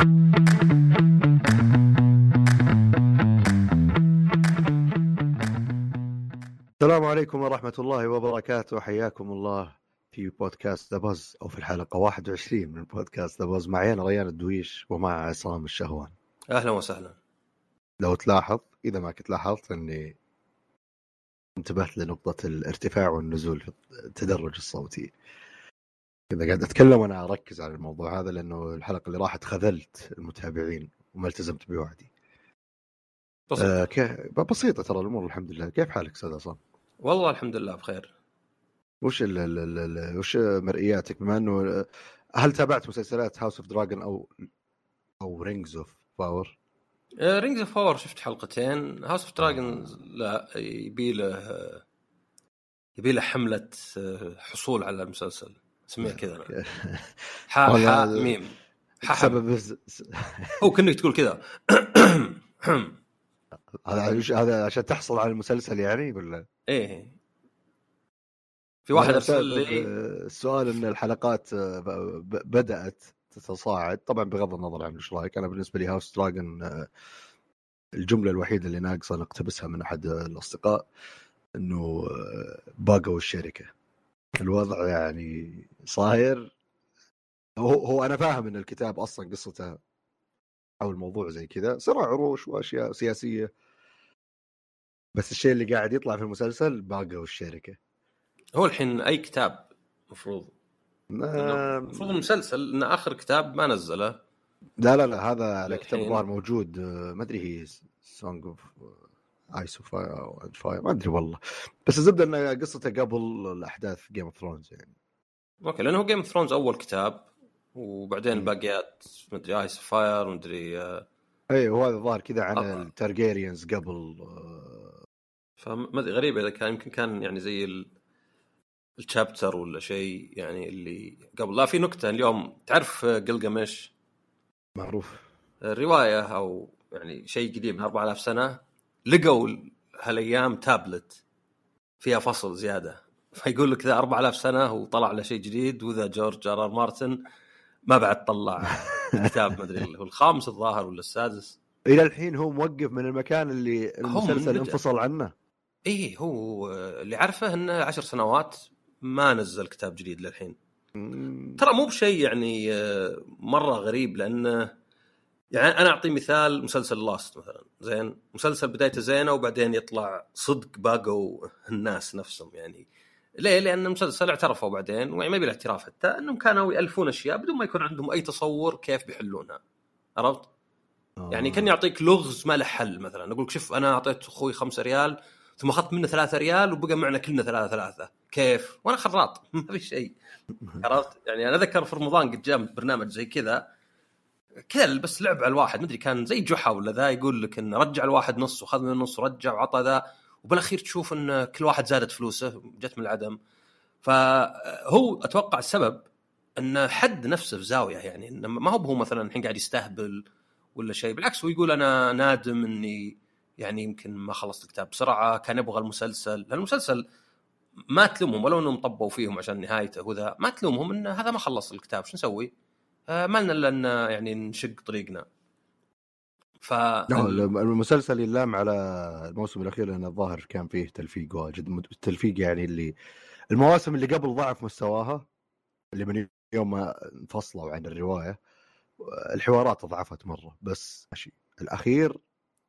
السلام عليكم ورحمة الله وبركاته. حياكم الله في بودكاست ذا بز أو في الحلقة 21 من بودكاست ذا بز معي أنا ريان الدويش ومع عصام الشهوان. أهلا وسهلا. لو تلاحظ إذا ما كنت لاحظت أني انتبهت لنقطة الارتفاع والنزول في التدرج الصوتي. إذا قاعد أتكلم وأنا أركز على الموضوع هذا لأنه الحلقة اللي راحت خذلت المتابعين وما التزمت بوعدي. بسيط. آه كي- بسيطة ترى الأمور الحمد لله. كيف حالك أستاذ عصام؟ والله الحمد لله بخير. وش ال ال ال ال وش مرئياتك؟ بما إنه هل تابعت مسلسلات House of Dragon أو أو Rings of Power؟ Rings of Power شفت حلقتين. House of Dragon لا يبي له يبي له حملة آه، حصول على المسلسل. كذا أنا. حا والله حا ال- ميم. سبب هو كأنك تقول كذا. هذا هذا عشان تحصل على المسلسل يعني ولا؟ إيه. في واحد أرسل لي آه، السؤال إن الحلقات آه، بدأت تتصاعد. طبعا بغض النظر عن إيش رأيك. أنا بالنسبة لي هاوس دراجون آه، الجملة الوحيدة اللي ناقصة نقتبسها من أحد الأصدقاء إنه باقوا الشركة. الوضع يعني صاير. هو هو أنا فاهم إن الكتاب أصلا قصته أو الموضوع زي كذا صراع عروش وأشياء سياسية. بس الشيء اللي قاعد يطلع في المسلسل باقوا الشركة. هو الحين أي كتاب مفروض؟ ما- المفروض المسلسل إن آخر كتاب ما نزله. لا لا لا هذا على كتاب الحين. الظاهر موجود. ما أدري هي Song of Ice of Fire ما أدري والله. بس الزبدة ان قصته قبل الأحداث Game of Thrones يعني. Okay لأنه Game of Thrones أول كتاب وبعدين. الباقيات مدري Ice Fire مدري آه، اي هو هذا الظاهر كذا عن آه. ال Targaryens قبل آه، فما أدري غريبه إذا كان يمكن كان يعني زي ال... ال chapter ولا شيء يعني اللي قبل. لا في نكتة اليوم تعرف قلقمش معروف. الروايه أو يعني شيء قديم من 4000 سنة. لقوا هالايام تابلت فيها فصل زيادة فيقول لك ذا 4000 سنة وطلع له شيء جديد وذا George R. R. Martin ما بعد طلع كتاب ما أدري هو الخامس الظاهر ولا السادس إلى الحين هو موقف من المكان اللي المسلسل. انفصل عنه إيه هو اللي عارفه إنه عشر سنوات ما نزل كتاب جديد للحين. ترى مو بشيء يعني آه، مرة غريب لأنه يعني أنا أعطي مثال مسلسل لاست مثلا زين مسلسل بدايته زينة وبعدين يطلع صدق باقوا الناس نفسهم يعني ليه؟ لأن المسلسل اعترفوا بعدين يعني ما يبي الاعتراف حتى إنهم كانوا يألفون أشياء بدون ما يكون عندهم أي تصور كيف بيحلونها عرفت؟ يعني آه. كان يعطيك لغز ما له حل مثلا أقول لك شوف أنا أعطيت أخوي خمسة ريال ثم أخذت منه ثلاثة ريال وبقى معنا كلنا ثلاثة ثلاثة كيف؟ وأنا خراط ما في شيء عرفت؟ يعني أنا أذكر في رمضان قد جاء برنامج زي كذا كذا بس لعب على الواحد. مدري كان زي جحا ولا ذا يقول لك إنه رجع الواحد نص وخذ من النص ورجع وعطى ذا. وبالأخير تشوف إن كل واحد زادت فلوسه جت من العدم. فهو أتوقع السبب إن حد نفسه في زاوية يعني إنه ما هو هو مثلا الحين قاعد يستهبل ولا شيء. بالعكس هو يقول أنا نادم إني يعني يمكن ما خلصت الكتاب بسرعة كان يبغى المسلسل. لأن المسلسل ما تلومهم ولو إنهم طبوا فيهم عشان نهايته وذا ما تلومهم إن هذا ما خلص الكتاب شو نسوي؟ آه ما لنا إلا إن يعني نشق طريقنا. ف المسلسل يلام على الموسم الأخير لأن الظاهر كان فيه تلفيق واجد التلفيق يعني اللي المواسم اللي قبل ضعف مستواها اللي من يوم ما انفصلوا عن الرواية الحوارات ضعفت مرة. بس ماشي. الأخير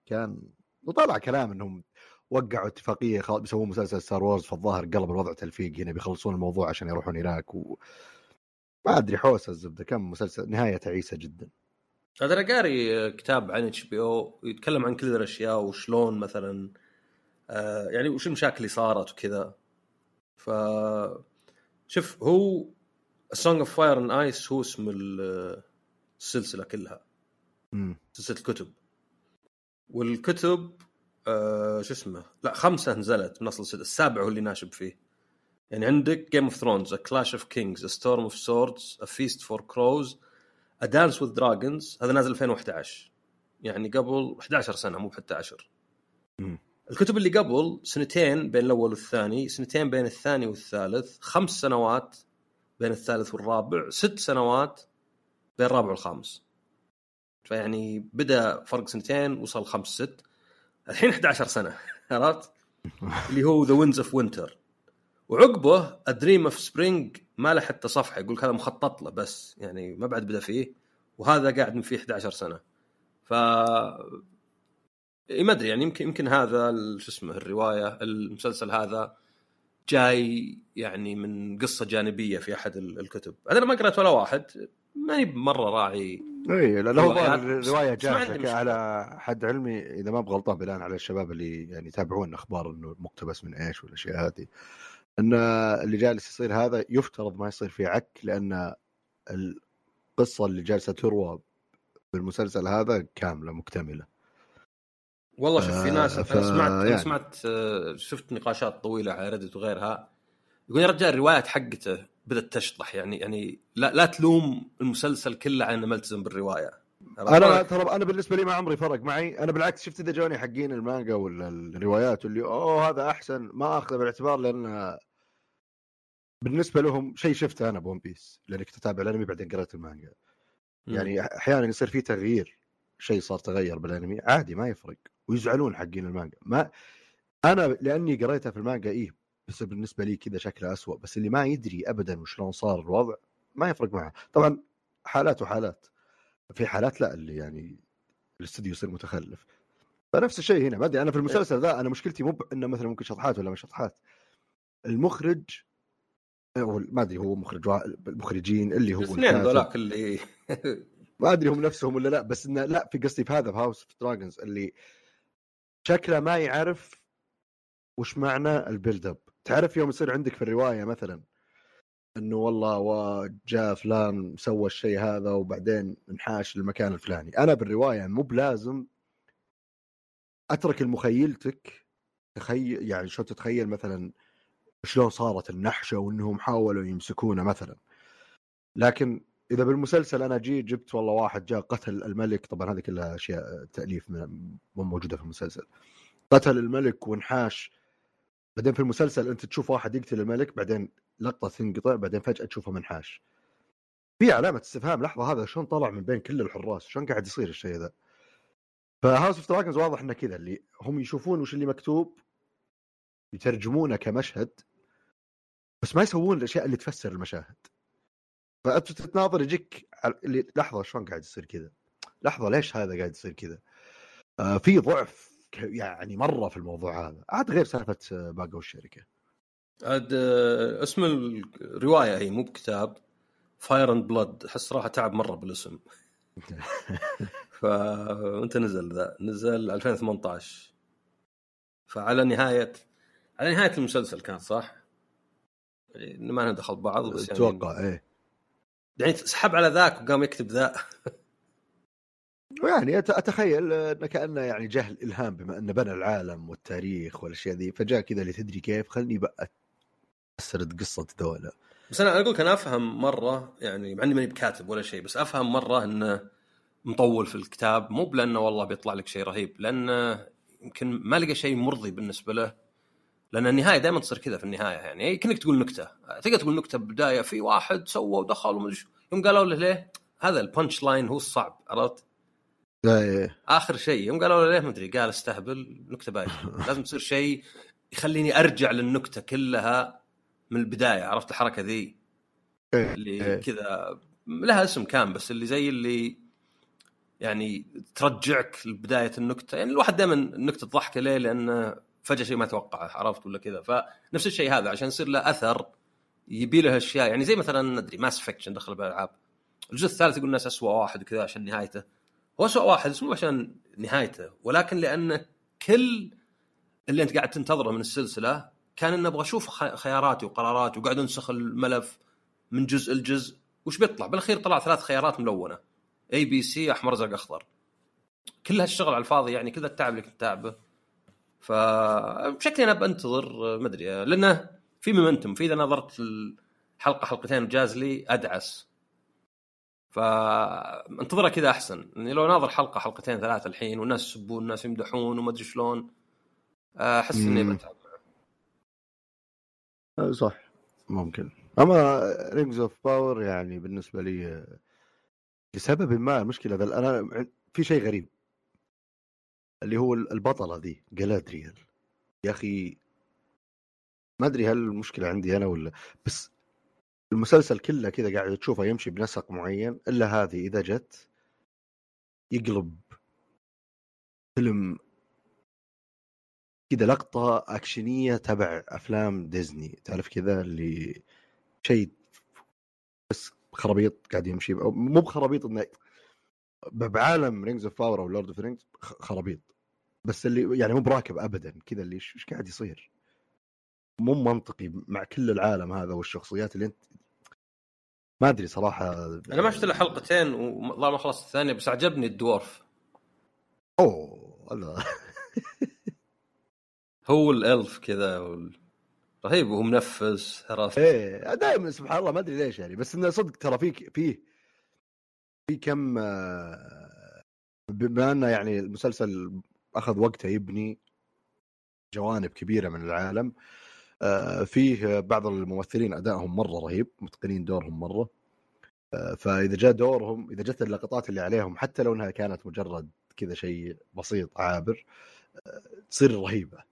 كان وطلع كلام إنهم وقعوا اتفاقية بيسوون مسلسل Star Wars فالظاهر قلب الوضع تلفيق هنا بيخلصون الموضوع عشان يروحون هناك و... ما أدري حوسة الزبدة. كان مسلسل؟ نهاية تعيسه جدا. هذا أنا قاري كتاب عن HBO يتكلم عن كل الأشياء وشلون مثلا آه يعني وش المشاكل اللي صارت وكذا. ف شوف هو Song of Fire and Ice هو اسم ال- السلسلة كلها. امم سلسلة الكتب. والكتب آه شو اسمه؟ لا خمسة نزلت من اصل السابع هو اللي ناشب فيه. يعني عندك Game of Thrones Clash of Kings Storm of Swords Feast for Crows Dance with Dragons. هذا نازل 2011 يعني قبل 11 سنة مو حتى 10 مم. الكتب اللي قبل سنتين بين الأول والثاني سنتين بين الثاني والثالث خمس سنوات بين الثالث والرابع ست سنوات بين الرابع والخامس. فيعني بدأ فرق سنتين وصل خمس ست. الحين 11 سنة عرفت؟ اللي هو ذا Winds of Winter وعقبه Dream of Spring ما له حتى صفحة يقول هذا مخطط له بس يعني ما بعد بدأ فيه وهذا قاعد من فيه 11 سنة. ف إيه ما أدري يعني يمكن يمكن هذا شو اسمه الرواية المسلسل هذا جاي يعني من قصة جانبية في أحد الكتب. أنا ما قرأت ولا واحد ماني مرة راعي اي لا هو الرواية جاهزه على حد علمي إذا ما بغلطان بناء على الشباب اللي يعني يتابعون أخبار إنه مقتبس من إيش والأشياء هذه. ان اللي جالس يصير هذا يفترض ما يصير فيه عك لأن القصة اللي جالسة تروى بالمسلسل هذا كاملة مكتملة. والله شوف في آه، ناس ف... أنا سمعت يعني. أنا سمعت شفت نقاشات طويلة على Reddit وغيرها. يقول يا رجال الروايات حقته بدأت تشطح يعني يعني لا لا تلوم المسلسل كله على انه ملتزم بالرواية. أنا ترى أنا بالنسبة لي ما عمري فرق معي. أنا بالعكس شفت إذا جوني حقين المانجا ولا الروايات واللي أوه هذا أحسن. ما اخذه بالاعتبار لأن بالنسبة لهم شيء شفته أنا One Piece لأني كنت أتابع الأنمي بعدين قرأت المانجا. يعني أحيانا يصير في تغيير شيء صار تغير بالأنمي عادي ما يفرق. ويزعلون حقين المانجا. ما أنا لأني قريتها في المانجا إيه بس بالنسبة لي كذا شكلها أسوأ. بس اللي ما يدري ابدا وشلون صار الوضع ما يفرق معه. طبعا حالات وحالات. في حالات لا اللي يعني الاستديو يصير متخلف. فنفس الشيء هنا. ما أدري أنا في المسلسل ذا أنا مشكلتي مو إنه مثلا ممكن شطحات ولا مش شطحات. المخرج ما أدري هو مخرج المخرجين اللي هو الاثنين ذولاك اللي ما أدري هم نفسهم ولا لا بس إنه لا في قصدي في هذا في House of Dragons اللي شكله ما يعرف وش معنى ال build up تعرف يوم يصير عندك في الرواية مثلا إنه والله وجاء فلان سوى الشيء هذا وبعدين انحاش للمكان الفلاني. أنا بالرواية مو بلازم أترك لمخيلتك تخيل يعني شو تتخيل مثلا شلون صارت النحشة وإنهم حاولوا يمسكونه مثلا. لكن إذا بالمسلسل أنا جيت جبت والله واحد جاء قتل الملك طبعا هذه كلها أشياء تأليف مو موجودة في المسلسل. قتل الملك وانحاش. بعدين في المسلسل أنت تشوف واحد يقتل الملك بعدين لقطة تنقطع بعدين فجأة تشوفه منحاش. في علامة استفهام لحظة هذا شلون طلع من بين كل الحراس؟ شلون قاعد يصير الشيء ذا؟ ف House of Dragons واضح إنه كذا اللي هم يشوفون وش اللي مكتوب يترجمونه كمشهد بس ما يسوون الأشياء اللي تفسر المشاهد. فانت تتناظر يجيك اللي لحظة شلون قاعد يصير كذا؟ لحظة ليش هذا قاعد يصير كذا؟ آه في ضعف يعني مرة في الموضوع هذا. عاد غير سالفة آه، باقوا الشركة عاد آه، اسم الرواية هي مو بكتاب Fire and Blood أحس راح تعب مرة بالاسم. فانت نزل ذا نزل 2018 فعلى نهاية على نهاية المسلسل كانت صح؟ يعني ما ندخل بعض بس يعني أتوقع إيه. يعني سحب على ذاك وقام يكتب ذا. يعني أتخيل إنه كأنه يعني جهل إلهام بما أنه بنى العالم والتاريخ والأشياء ذي. فجاء كذا اللي تدري كيف خلني بقى اسرد قصة ذولا. بس أنا أقول أنا أفهم مرة يعني مع إني ماني بكاتب ولا شيء بس أفهم مرة إنه مطول في الكتاب مو بلأنه والله بيطلع لك شيء رهيب لأنه يمكن ما لقى شيء مرضي بالنسبة له لأن النهاية دائما تصير كذا في النهاية يعني. كأنك تقول نكتة تقدر تقول نكتة بدايه في واحد سوى ودخل وما يوم قالوا له ليه؟ هذا ال punch line هو الصعب عرفت؟ إيه. آخر شيء يوم قالوا له ليه؟ ما أدري قال استهبل نكتة بايخة. لازم تصير شيء يخليني أرجع للنكتة كلها من البداية عرفت الحركة ذي؟ إيه، اللي إيه. كذا لها اسم كان بس اللي زي اللي يعني ترجعك لبداية النكتة. يعني الواحد دائما النكتة تضحك ليه؟ لأنه فجأة شيء ما توقعه عرفت ولا كذا؟ فنفس الشيء هذا عشان يصير له أثر يبي له أشياء. يعني زي مثلا ندري Mass Effect دخل بالألعاب. الجزء الثالث يقول الناس اسوء واحد وكذا عشان نهايته. هو اسوء واحد مو عشان نهايته ولكن لأن كل اللي أنت قاعد تنتظره من السلسلة كان نبغى أشوف خياراتي وقراراتي وقاعد أنسخ الملف من جزء لجزء. وش بيطلع؟ بالأخير طلع ثلاث خيارات ملونة. A B C أحمر ازرق أخضر. كل هالشغل على الفاضي يعني كذا التعب اللي كنت تعبه فبشكل أنا بنتظر ما أدري لأنه في momentum في إذا نظرت الحلقة حلقتين جاز لي أدعس. فانتظرها كذا أحسن. يعني لو ناظر حلقة حلقتين ثلاثة الحين والناس يسبون والناس يمدحون وما أدري شلون أحس إني بتعب. صح. ممكن. أما Rings of Power يعني بالنسبة لي لسبب ما المشكلة أنا في شيء غريب. اللي هو البطلة ذي Galadriel يا أخي ما أدري هل المشكلة عندي أنا ولا بس المسلسل كله كذا قاعد تشوفه يمشي بنسق معين إلا هذه إذا جت يقلب فيلم كذا لقطة أكشنية تبع أفلام ديزني. تعرف كذا اللي شيء بس خرابيط قاعد يمشي مو بخرابيط إنه بعالم Rings of Power أو Lord of Rings خرابيط. بس اللي يعني مو براكب ابدا كذا اللي إيش قاعد يصير؟ مو منطقي مع كل العالم هذا والشخصيات اللي أنت ما أدري صراحة. أنا ما شفت إلا حلقتين والله ما خلصت الثانية بس عجبني الدورف أوه الله. هو الألف كذا وال... رهيب وهو منفس عرفت إيه دائما سبحان الله ما أدري ليش يعني بس إنه صدق ترى في فيه في كم آه، بما إنه يعني المسلسل أخذ وقته يبني جوانب كبيرة من العالم آه، فيه بعض الممثلين أدائهم مرة رهيب متقنين دورهم مرة آه، فإذا جاء دورهم إذا جت اللقطات اللي عليهم حتى لو إنها كانت مجرد كذا شيء بسيط عابر تصير رهيبة.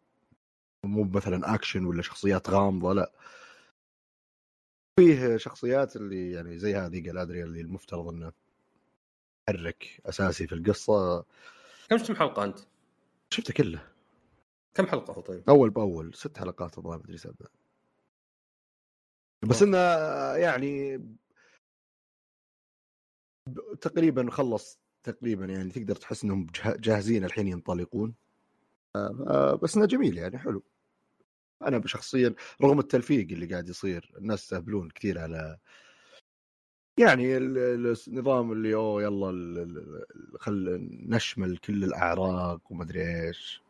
مو مثلا اكشن ولا شخصيات غامضة لا. فيه شخصيات اللي يعني زي هذه جلادريا اللي المفترض إنه محرك أساسي في القصة. كم شفت حلقة أنت؟ شفته كله. كم حلقة هو طيب؟ أول بأول ست حلقات الظاهر مدري سبع. بس إنه يعني تقريبا خلص تقريبا يعني تقدر تحس إنهم جاهزين الحين ينطلقون. بس إنه جميل يعني حلو. أنا شخصيا رغم التلفيق اللي قاعد يصير الناس يستهبلون كثير على يعني النظام اللي أوه يلا خل نشمل كل الأعراق وما أدري إيش.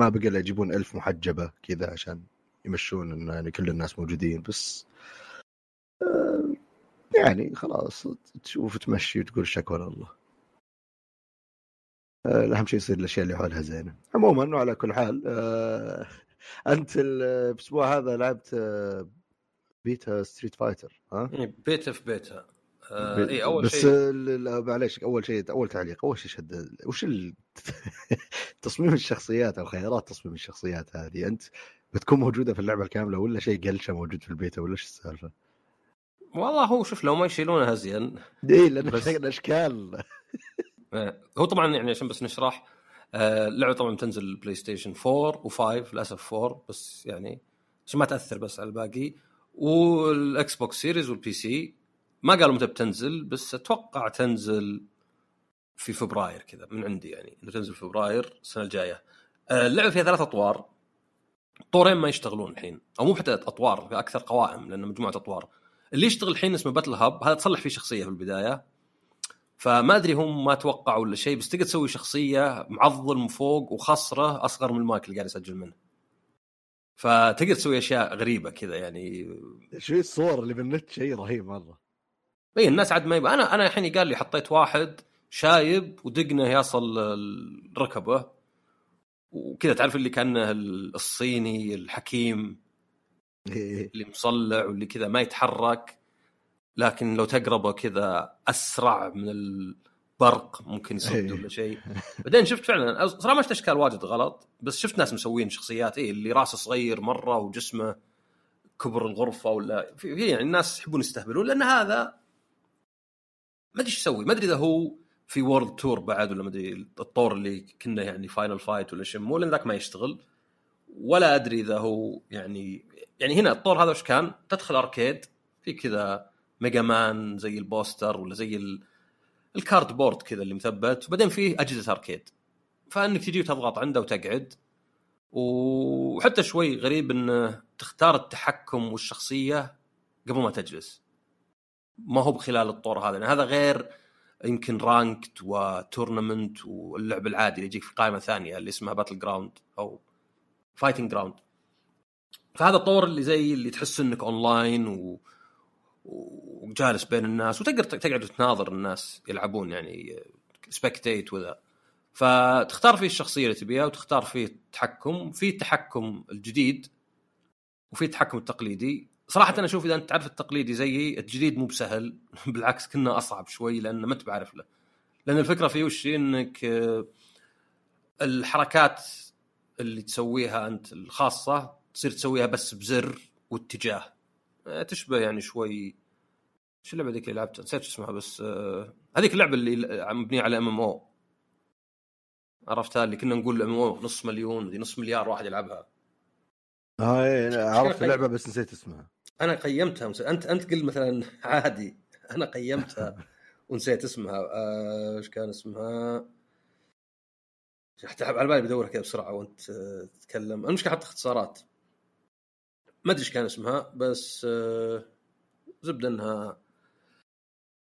ما بقى إلا يجيبون ألف محجبة كذا عشان يمشون انه يعني كل الناس موجودين بس آه، يعني خلاص تشوف تمشي وتقول شكوى لله. أهم شيء يصير الأشياء اللي حولها زينة عموما وعلى كل حال آه، أنت الأسبوع هذا لعبت آه، beta Street Fighter ها؟ إيه، بيتا في بيتا آه اي أول بس شيء معليش أول شيء أول تعليق أول شيء شد وش ال... تصميم الشخصيات أو خيارات تصميم الشخصيات هذه أنت بتكون موجودة في اللعبة الكامله ولا شيء glitch موجود في البيتا ولا إيش السالفة؟ والله هو شوف لو ما يشيلونها زين اي لأن بس... الاشكال هو طبعا يعني عشان بس نشرح آه، اللعبة طبعا تنزل PlayStation 4 و5 للأسف 4 بس يعني عشان ما تأثر بس على الباقي. وال Xbox Series وال PC ما قالوا متى بتنزل بس أتوقع تنزل في فبراير كذا من عندي يعني إنه تنزل في فبراير السنة الجاية. آه، اللعبة فيها ثلاث أطوار. طورين ما يشتغلون الحين أو مو حتى أطوار أكثر قوائم لأنه مجموعة أطوار. اللي يشتغل الحين اسمه Battle Hub هذا تصلح فيه شخصية في البداية. فما أدري هم ما توقعوا ولا شيء بس تقدر تسوي شخصية معضل من فوق وخصره أصغر من المايك اللي قاعد يسجل منه. فتقدر تسوي أشياء غريبة كذا يعني. شو الصور اللي بالنت؟ شيء رهيب مرة. اي الناس عاد ما يبقى أنا أنا الحين قال لي حطيت واحد شايب ودقنه يصل ركبه وكذا تعرف اللي كأنه الصيني الحكيم إيه. اللي مصلع واللي كذا ما يتحرك. لكن لو تقربه كذا أسرع من البرق ممكن يصد إيه. ولا شيء بعدين شفت فعلا صراحة ما شفت أشكال واجد غلط بس شفت ناس مسوين شخصيات إيه اللي راسه صغير مرة وجسمه كبر الغرفة ولا في يعني الناس يحبون يستهبلون لأن هذا ما أدري إيش يسوي ما أدري إذا هو في World Tour بعد ولا ما أدري الطور اللي كنا يعني Final Fight ولا شيء لأن ذاك ما يشتغل ولا أدري إذا هو يعني يعني هنا الطور هذا وش كان؟ تدخل arcade في كذا Mega Man زي ال poster ولا زي ال... ال cardboard كذا اللي مثبت وبعدين فيه أجهزة arcade. فإنك تجي وتضغط عنده وتقعد وحتى شوي غريب إنه تختار التحكم والشخصية قبل ما تجلس. ما هو بخلال الطور هذا هذا غير يمكن ranked و tournament واللعب العادي اللي يجيك في قائمة ثانية اللي اسمها Battle Ground أو Fighting Ground فهذا الطور اللي زي اللي تحس إنك اونلاين و... وجالس بين الناس وتقدر تقعد تناظر الناس يلعبون يعني سبكتيت وذا. فتختار فيه الشخصية اللي تبيها وتختار فيه التحكم. في التحكم الجديد وفي التحكم التقليدي. صراحة أنا أشوف إذا أنت تعرف التقليدي زيي الجديد مو بسهل. بالعكس كنا أصعب شوي لأن ما أنت بعرف له. لأن الفكرة في وش؟ إنك آه، الحركات اللي تسويها أنت الخاصة تصير تسويها بس بزر واتجاه. آه، تشبه يعني شوي شو اللعبة ذيك اللي لعبتها؟ نسيت شو اسمها بس آه، هذيك اللعبة اللي مبنيه على MMO. عرفتها؟ اللي كنا نقول MO نص مليون دي نص مليار واحد يلعبها. هاي مش- عرفت اللعبة بس نسيت اسمها. أنا قيمتها مس- أنت أنت قل مثلا عادي. أنا قيمتها ونسيت اسمها. آه، إيش كان اسمها؟ حتى على بالي بدورها كذا بسرعة وأنت آه، تتكلم. المشكلة حتى اختصارات. ما أدري إيش كان اسمها بس آه، زبدة إنها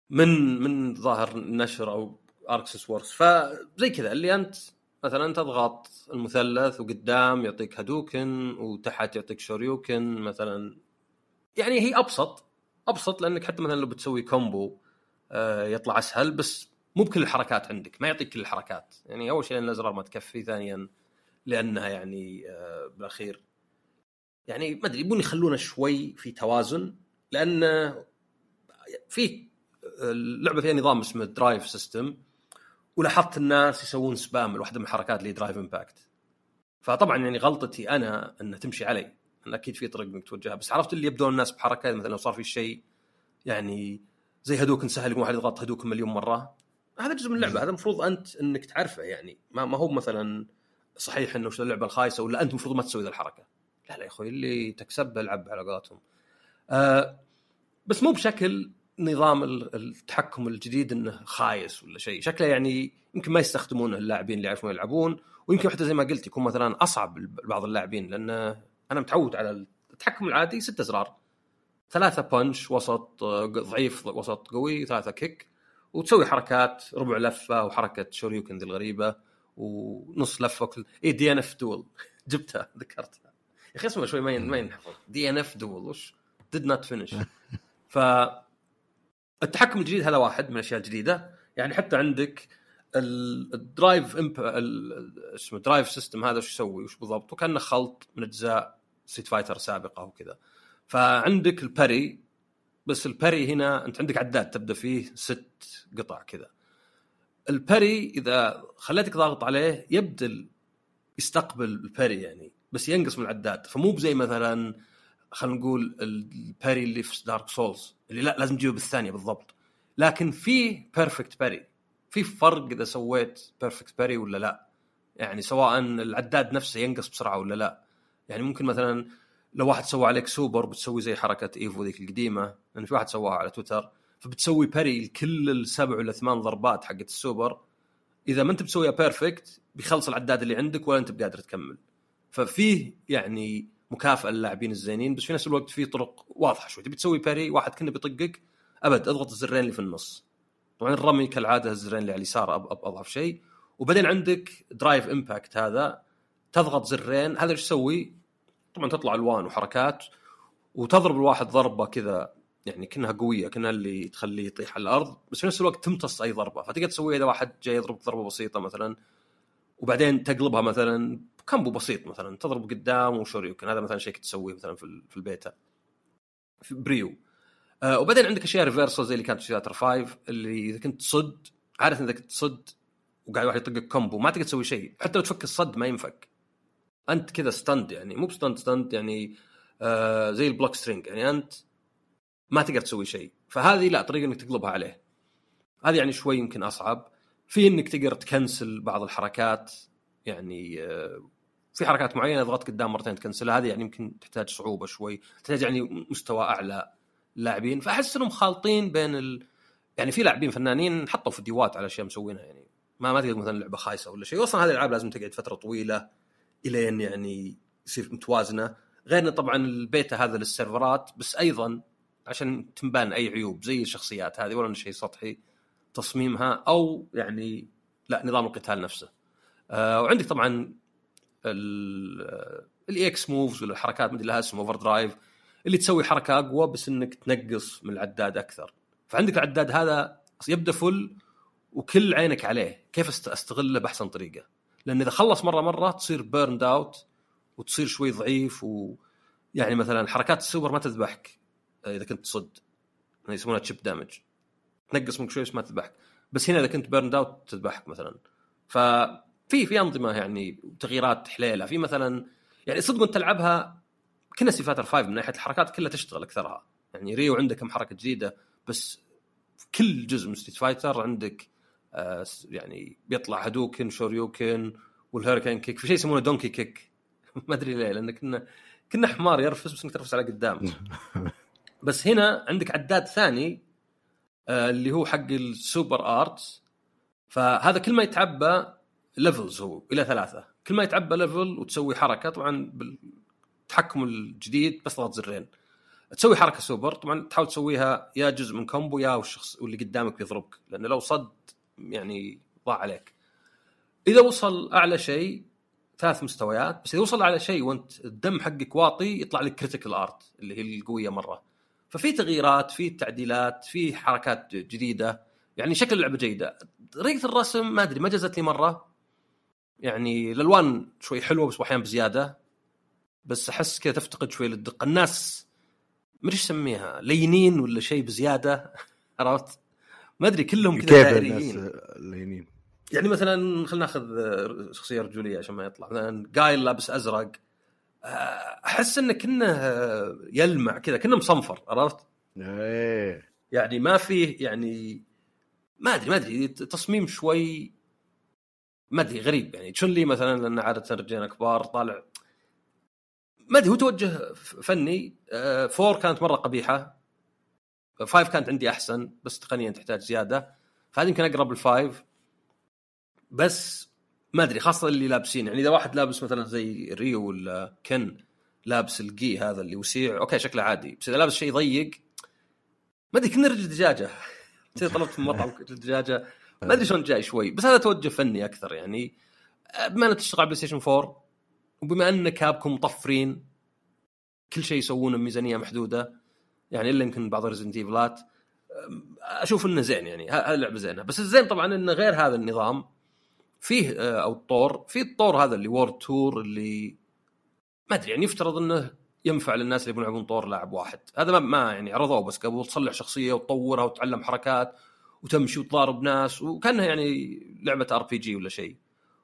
من من ظاهر نشر أو Arc System Works فزي كذا اللي أنت مثلا تضغط المثلث وقدام يعطيك هادوكن وتحت يعطيك شوريوكن مثلا. يعني هي أبسط أبسط لأنك حتى مثلا لو بتسوي combo آه، يطلع أسهل بس مو بكل الحركات عندك ما يعطيك كل الحركات. يعني أول شيء لأن الأزرار ما تكفي ثانيا لأنها يعني آه، بالأخير. يعني ما أدري يبون يخلونه شوي في توازن لأن في اللعبة فيها نظام اسمه Drive System ولاحظت الناس يسوون spam لواحدة من الحركات اللي Drive Impact فطبعا يعني غلطتي أنا إنها تمشي علي. أنا أكيد في طريق إنك توجهها بس عرفت اللي يبدون الناس بحركة مثلا لو صار في شيء يعني زي هادوكن سهل يكون واحد يضغط هادوكن مليون مرة. هذا جزء من اللعبة. هذا المفروض أنت إنك تعرفه يعني. ما, ما هو مثلا صحيح إنه وش اللعبة الخايسة ولا أنت المفروض ما تسوي ذا الحركة. لا لا يا أخوي اللي تكسبه ألعب على قولتهم. آه بس مو بشكل نظام ال- التحكم الجديد إنه خايس ولا شيء. شكله يعني يمكن ما يستخدمونه اللاعبين اللي يعرفون يلعبون ويمكن حتى زي ما قلت يكون مثلا أصعب لبعض اللاعبين لأن أنا متعود على التحكم العادي ست ازرار ثلاثة بنش وسط آه، ضعيف وسط قوي ثلاثة كيك وتسوي حركات ربع لفة وحركة شوريوكن ذي الغريبة ونص لفة وكل. اي DNF Duel جبتها ذكرتها. يا أخي اسمه شوي ما ينحفظ. DNF Duel وش؟ did not finish ف التحكم الجديد هذا واحد من الأشياء الجديدة. يعني حتى عندك ال- ال Drive Imp اسمه Drive System هذا وش يسوي؟ وش بالضبط؟ وكأنه خلط من أجزاء Street Fighter سابقة وكذا فعندك ال parry بس ال parry هنا أنت عندك عداد تبدأ فيه ست قطع كذا. ال parry إذا خليتك ضاغط عليه يبدأ يستقبل ال parry يعني بس ينقص من العداد. فمو بزي مثلا خلينا نقول ال parry اللي في Dark Souls اللي لا لازم تجيبه بالثانية بالضبط. لكن في perfect parry في فرق إذا سويت perfect parry ولا لا. يعني سواء العداد نفسه ينقص بسرعة ولا لا. يعني ممكن مثلا لو واحد سوى عليك سوبر بتسوي زي حركة Evo ذيك القديمة. لأن في واحد سواها على تويتر فبتسوي parry لكل السبع ولا ثمان ضربات حقت السوبر إذا ما أنت بتسويها perfect بيخلص العداد اللي عندك ولا أنت بقادر تكمل. ففيه يعني مكافأة للاعبين الزينين بس في نفس الوقت في طرق واضحة شوي. تبي تسوي parry واحد كنه بيطقك أبد أضغط الزرين اللي في النص. طبعا الرمي كالعادة الزرين اللي على اليسار أضعف شيء. وبعدين عندك Drive Impact هذا تضغط زرين هذا إيش يسوي؟ طبعا تطلع ألوان وحركات وتضرب الواحد ضربة كذا يعني كأنها قوية كأنها اللي تخليه يطيح على الأرض بس في نفس الوقت تمتص أي ضربة. فتقدر تسويها إذا واحد جاي يضرب ضربة بسيطة مثلا وبعدين تقلبها مثلا combo بسيط مثلا تضرب قدام وشوريوكن هذا مثلا شيء تسويه مثلا في في البيتا. في بريو. آه وبعدين عندك أشياء reversal زي اللي كانت في Street Fighter 5 اللي إذا كنت تصد عادة إذا كنت تصد وقاعد واحد يطقك combo ما تقدر تسوي شيء. حتى لو تفك الصد ما ينفك. أنت كذا stunned يعني مو ب stunned stunned يعني آه زي ال block string يعني أنت ما تقدر تسوي شيء. فهذه لا طريقة إنك تقلبها عليه. هذه يعني شوي يمكن أصعب. في إنك تقدر ت cancel بعض الحركات يعني آه، في حركات معينة ضغطت قدام مرتين ت cancel ها هذه يعني يمكن تحتاج صعوبة شوي تحتاج يعني مستوى أعلى لاعبين. فأحس إنهم خالطين بين ال... يعني في لاعبين فنانين حطوا فيديوهات على أشياء مسوينها يعني ما ما تقدر مثلا لعبة خايسة ولا شيء. أصلا هذه الألعاب لازم تقعد فترة طويلة إلين يعني يصير متوازنة. غير طبعا البيتا هذا للسيرفرات بس أيضا عشان تنبان أي عيوب زي الشخصيات هذه ولا شيء سطحي تصميمها أو يعني لا نظام القتال نفسه. آه وعندك طبعا ال EX moves ولا الحركات مدري لها اسم Overdrive اللي تسوي حركة أقوى بس إنك تنقص من العداد أكثر. فعندك العداد هذا يبدأ full وكل عينك عليه. كيف أست- أستغله بأحسن طريقة؟ لأن إذا خلص مرة مرة تصير burned out وتصير شوي ضعيف و يعني مثلا حركات السوبر ما تذبحك إذا كنت تصد. يعني يسمونها chip damage تنقص منك شوي بس ما تذبحك. بس هنا إذا كنت burned out تذبحك مثلا. ففي في أنظمة يعني تغييرات حليلة. في مثلا يعني صدق وانت تلعبها كنها Street Fighter 5 من ناحية الحركات كلها تشتغل أكثرها. يعني ريو عنده كم حركه جديدة بس كل جزء من Street Fighter عندك آه يعني بيطلع هادوكن شوريوكن وال Hurricane Kick في شيء يسمونه donkey kick. ما أدري ليه لأن كنه كنه حمار يرفس بس انك ترفس على قدام. بس هنا عندك عداد ثاني آه اللي هو حق ال Super Arts فهذا كل ما يتعبى levels هو إلى ثلاثة. كل ما يتعبى level وتسوي حركة طبعا بالتحكم الجديد بس ضغط زرين. تسوي حركة سوبر طبعا تحاول تسويها يا جزء من combo يا والشخص واللي قدامك بيضربك لأنه لو صد يعني ضاع عليك. إذا وصل أعلى شيء ثلاث مستويات بس إذا وصل أعلى شيء وأنت الدم حقك واطي يطلع لك Critical Art اللي هي القوية مرة. ففي تغييرات في تعديلات في حركات جديدة. يعني شكل اللعبة جيدة. طريقة الرسم ما أدري ما جازت لي مرة. يعني الألوان شوي حلوة بس أحيانا بزيادة. بس أحس كذا تفتقد شوي للدقة. الناس ما أدري إيش اسميها لينين ولا شيء بزيادة؟ عرفت؟ ما أدري كلهم كذا دائريين. لينين؟ يعني مثلا خلينا ناخذ شخصية رجولية عشان ما يطلع. مثلا جايل لابس أزرق. أحس إنه كنه يلمع كذا كنه مصنفر عرفت؟ إيه. يعني ما فيه يعني ما أدري ما أدري. تصميم شوي ما أدري غريب يعني. تشون لي مثلا لأن عادة رجال كبار طالع. ما أدري هو توجه فني. آه، four كانت مرة قبيحة. five كانت عندي أحسن بس تقنيا تحتاج زيادة. فهذه يمكن أقرب ال five بس ما أدري خاصة اللي لابسين. يعني إذا واحد لابس مثلا زي Ryu ولا Ken لابس ال gi هذا اللي وسيع okay شكله عادي. بس إذا لابس شيء ضيق ما أدري كنا رجل دجاجة. طلبت من مطعم دجاجة. ما أدري شلون جاي شوي بس هذا توجه فني أكثر يعني. بما إنك تشتغل على PlayStation 4 وبما إن Capcom مطفرين كل شيء يسوونه بميزانية محدودة يعني إلا يمكن بعض Resident Evil ات أشوف إنه زين يعني هذه اللعبه زينة. بس الزين طبعا انه غير هذا النظام فيه آه، أو الطور في الطور هذا اللي World Tour اللي ما أدري يعني يفترض إنه ينفع للناس اللي يبون يلعبون طور لاعب واحد. هذا ما, يعني عرضوه بس قبل تصلح شخصية وتطورها وتتعلم حركات وتمشي وتضارب ناس وكأنها يعني لعبة RPG ولا شيء.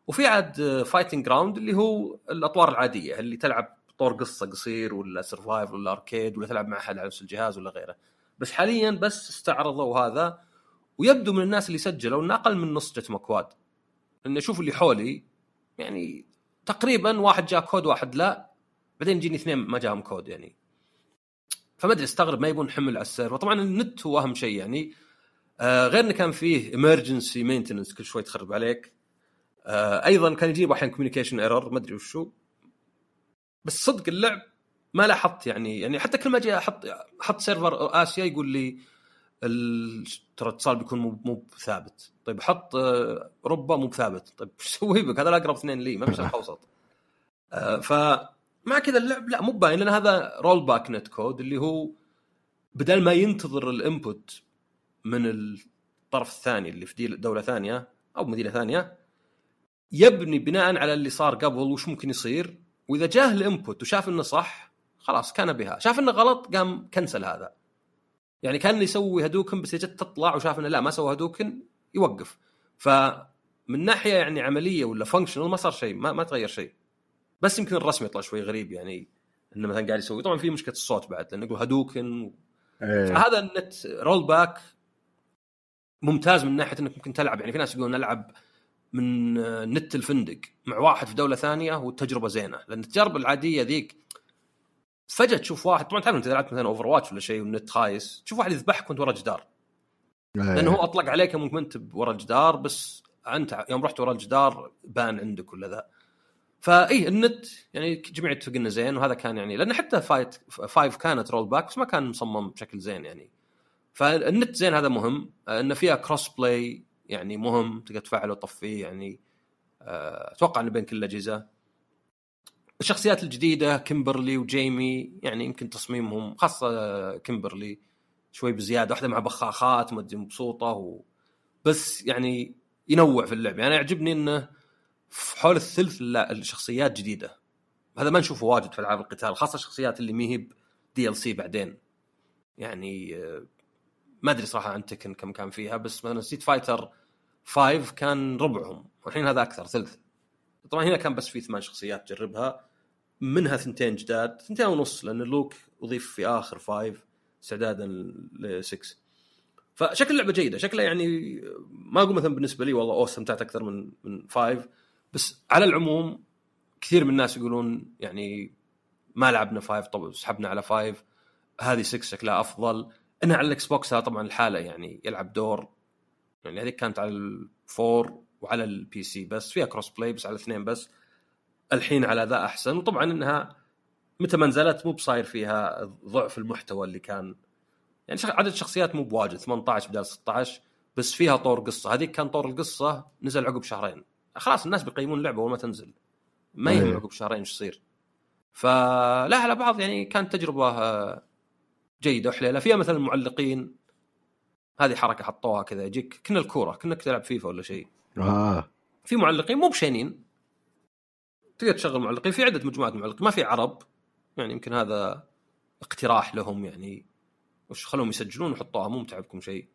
وفي عاد Fighting Ground اللي هو الأطوار العادية اللي تلعب طور قصة قصير ولا survival ولا arcade ولا تلعب مع أحد على نفس الجهاز ولا غيره. بس حاليا بس استعرضوا هذا ويبدو من الناس اللي سجلوا انه أقل من نص جتهم أكواد انه أشوف اللي حولي يعني تقريبا واحد جاء كود واحد لا بعدين يجيني اثنين ما جاهم كود يعني. فما أدري استغرب ما يبون حمل على ال server. طبعا النت هو أهم شيء يعني. آه غير انه كان فيه emergency maintenance كل شوي تخرب عليك. آه أيضا كان يجيب أحيانا communication error ما أدري وشو. بس صدق اللعب ما لاحظت يعني يعني حتى كل ما أجي أحط أحط server آسيا يقول لي ترى الاتصال بيكون مو مو ثابت. طيب حط آه، أوروبا مو بثابت. طيب إيش أسوي بك هذا الاقرب اثنين لي ما في شرق أوسط. آه، فمع كذا اللعب لا مو باين لأن هذا rollback netcode اللي هو بدل ما ينتظر ال input من الطرف الثاني اللي في دولة ثانية أو مدينة ثانية يبني بناء على اللي صار قبل وش ممكن يصير. وإذا جاه ال input وشاف إنه صح خلاص كان بها. شاف إنه غلط قام كنسل هذا. يعني كان يسوي hadouken بس جت تطلع وشاف إنه لا ما سوى hadouken يوقف. فمن ناحية يعني عملية ولا functional ما صار شيء ما, ما تغير شيء. بس يمكن الرسم يطلع شوي غريب يعني إنه مثلا قاعد يسوي. طبعا في مشكلة الصوت بعد لأنه يقول hadouken و... أيه. فهذا النت rollback ممتاز من ناحية إنك ممكن تلعب. يعني في ناس يقولون العب من نت الفندق مع واحد في دولة ثانية والتجربة زينة. لأن التجربه العادية ذيك فجأة تشوف واحد طبعا تعرف أنت لعبت مثلا Overwatch ولا شيء والنت خايس تشوف واحد يذبحك وأنت ورا جدار لأنه هو أطلق عليك ممكن أنت ورا الجدار بس أنت يوم رحت ورا الجدار بان عندك ولا ذا. فالنت يعني جميع اتفق إنه زين وهذا كان يعني لأن حتى Fighter five كانت rollback بس ما كان مصمم بشكل زين يعني. فالنت زين هذا مهم. انه فيها crossplay يعني مهم تقدر تفعله وتطفيه يعني. آه، أتوقع إنه بين كل الأجهزة. الشخصيات الجديدة كيمبرلي وجيمي يعني يمكن تصميمهم خاصة كيمبرلي شوي بزيادة واحدة مع بخاخات ما أدري مبسوطة و... بس يعني ينوع في اللعب. يعني يعجبني إنه في حول الثلث لا الشخصيات جديدة. هذا ما نشوفه واجد في ألعاب القتال خاصة الشخصيات اللي مي هي DLC بعدين. يعني آه، ما أدري صراحة عن Tekken كم كان فيها بس مثلا Street Fighter 5 كان ربعهم والحين هذا أكثر ثلث. طبعا هنا كان بس في ثمان شخصيات تجربها منها ثنتين جداد ثنتين ونص لأن لوك أضيف في آخر 5 استعدادا ل 6 فشكل اللعبة جيدة شكلها يعني ما أقول مثلا بالنسبة لي والله أوه استمتعت أكثر من من 5 بس على العموم كثير من الناس يقولون يعني ما لعبنا 5 طب سحبنا على 5 هذه 6 شكلها أفضل. انها على ال Xbox طبعا الحاله يعني يلعب دور. يعني هذيك كانت على ال four وعلى ال PC بس فيها crossplay بس على الاثنين بس. الحين على ذا أحسن. وطبعا إنها متى ما نزلت مو بصاير فيها ضعف المحتوى اللي كان. يعني عدد الشخصيات مو بواجد 18 بدل 16 بس فيها طور قصة. هذيك كان طور القصة نزل عقب شهرين. خلاص الناس بيقيمون اللعبة اول ما تنزل. ما يهم عقب شهرين إيش يصير. فلا على بعض يعني كانت تجربة آه، جيدة وحليلة فيها مثلا معلقين. هذه حركة حطوها كذا يجيك كنا الكورة كنا تلعب فيفا ولا شيء. آه. في معلقين مو بشينين. تقدر تشغل معلقين في عدة مجموعات معلقين ما في عرب. يعني يمكن هذا اقتراح لهم يعني وش خلوهم يسجلون وحطوها مو متعبكم شيء.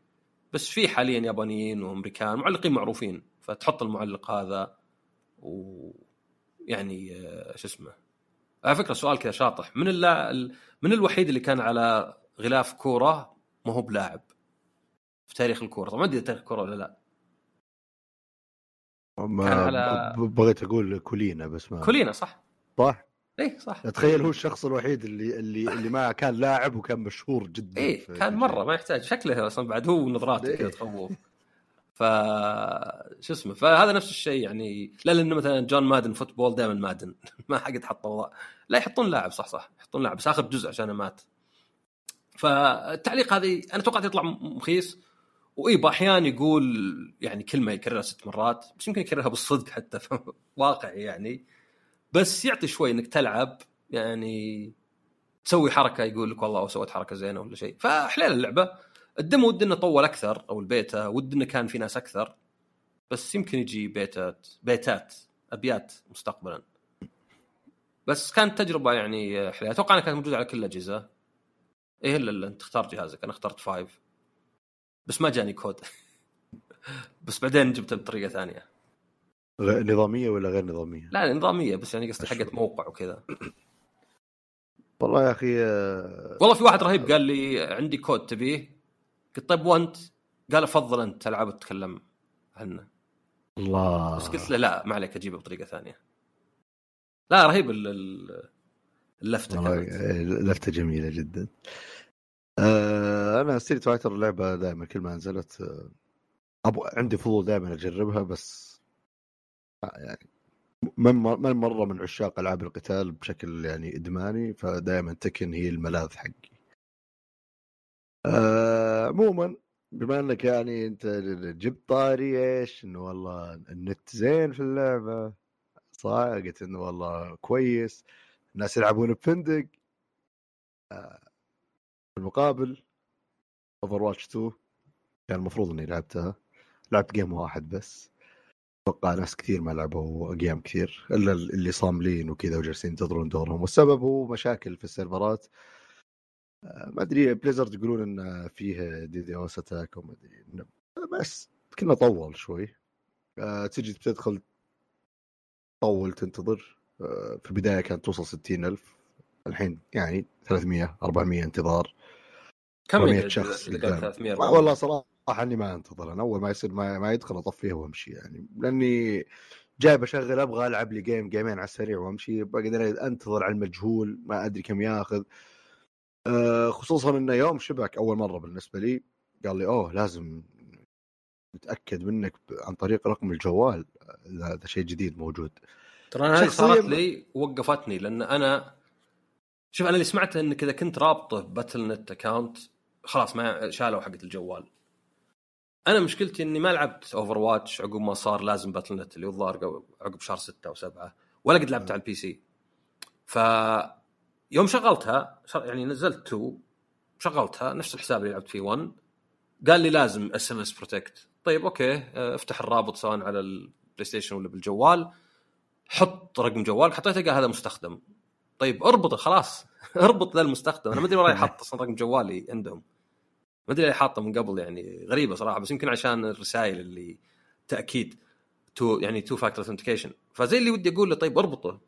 بس في حاليا يابانيين وأمريكان معلقين معروفين فتحط المعلق هذا و يعني آه، شو اسمه على فكرة سؤال كذا شاطح. من اللا... من الوحيد اللي كان على غلاف كورة ما هو بلاعب في تاريخ الكورة؟ طبعا ما أدري تاريخ الكورة ولا لا. ما على... بغيت أقول كولينا بس ما كولينا صح. صح؟ اي صح. تخيل هو الشخص الوحيد اللي اللي اللي ما كان لاعب وكان مشهور جدا اي كان مرة ما يحتاج. شكله أصلا بعد هو نظراته إيه. كذا تخوف. ف شو اسمه فهذا نفس الشيء يعني. لا لأنه مثلا John Madden Football دائما Madden ما قد حطوا لا يحطون لاعب صح صح يحطون لاعب بس آخر جزء عشان مات. فالتعليق هذه أنا توقعت يطلع مخيس. واي أحيانا يقول يعني كلمة يكررها ست مرات بس يمكن يكررها بالصدق حتى واقعي يعني. بس يعطي شوي إنك تلعب يعني تسوي حركة يقول لك والله سويت حركة زينة ولا شيء. فحليل اللعبة. ال demo ود انه طول أكثر أو البيتا ود انه كان في ناس أكثر بس يمكن يجي بيتات بيتات أبيات مستقبلا. بس كانت تجربة يعني حلوة. أتوقع إنها كانت موجودة على كل الأجهزة. إيه إلا أنت تختار جهازك. أنا اخترت five. بس ما جاني كود. بس بعدين جبته بطريقة ثانية. نظامية ولا غير نظامية؟ لا نظامية بس يعني قصدي حقت موقع وكذا. والله يا أخي آه، والله في واحد رهيب قال لي عندي كود تبيه؟ قلت طيب وانت؟ قال أفضل انت العب وتتكلم عنه. الله. بس قلت له لا ما عليك أجيبه بطريقة ثانية. لا رهيب اللفتة إيه، لفته جميلة جدا. آه أنا Street Fighter لعبة دائما كل ما نزلت آه أبو عندي فضول دائما أجربها بس يعني من مرة من عشاق ألعاب القتال بشكل يعني إدماني فدائما تكون هي الملاذ حقي. عموما بما إنك يعني أنت جبت طاري إيش؟ إنه والله النت زين في اللعبة. صح قلت إنه والله كويس. الناس يلعبون بفن دق. آه، في المقابل Overwatch 2 كان المفروض إني لعبتها. لعبت game واحد بس. أتوقع ناس كثير ما لعبوا game كثير إلا اللي صاملين وكذا وجالسين ينتظرون دورهم. والسبب هو مشاكل في السيرفرات. ما أدري Blizzard يقولون إن فيه DDoS attack وما أدري بس كنا طول شوي. آه، تجي تدخل طول تنتظر. آه، في البداية كانت توصل 60000 الحين يعني 300 400 انتظار. كم 400 شخص 300 والله صراحة إني ما أنتظر أنا أول ما يصير ما, ما يدخل اطفيه وامشي يعني. لأني جاي بشغل أبغى ألعب لي game جيمين على السريع وأمشي. بقدر أنتظر على المجهول ما أدري كم ياخذ. آه، خصوصا انه يوم شبك أول مرة بالنسبة لي قال لي أوه لازم نتاكد منك عن طريق رقم الجوال هذا شيء جديد موجود. ترى أنا هذه صارت لي وقفتني لأن أنا شوف أنا اللي سمعته انك اذا كنت رابطه Battle.net account خلاص ما شالوا حقه الجوال. أنا مشكلتي إني ما لعبت Overwatch عقب ما صار لازم Battle.net اللي هو الظاهر عقب شهر ستة أو سبعة ولا قد لعبت على ال PC. ف يوم شغلتها يعني نزلت 2 شغلتها نفس الحساب اللي لعبت فيه 1 قال لي لازم SMS protect طيب okay آه، افتح الرابط سواء على ال PlayStation ولا بالجوال. حط رقم جوالك حطيته قال هذا مستخدم. طيب اربطه خلاص. اربط ذا المستخدم. أنا ما أدري وين رايح أحط أصلا رقم جوالي عندهم. ما أدري ليه حاطه من قبل يعني غريبة صراحة بس يمكن عشان الرسائل اللي تأكيد two يعني two factor authentication فزي اللي ودي أقول له طيب اربطه.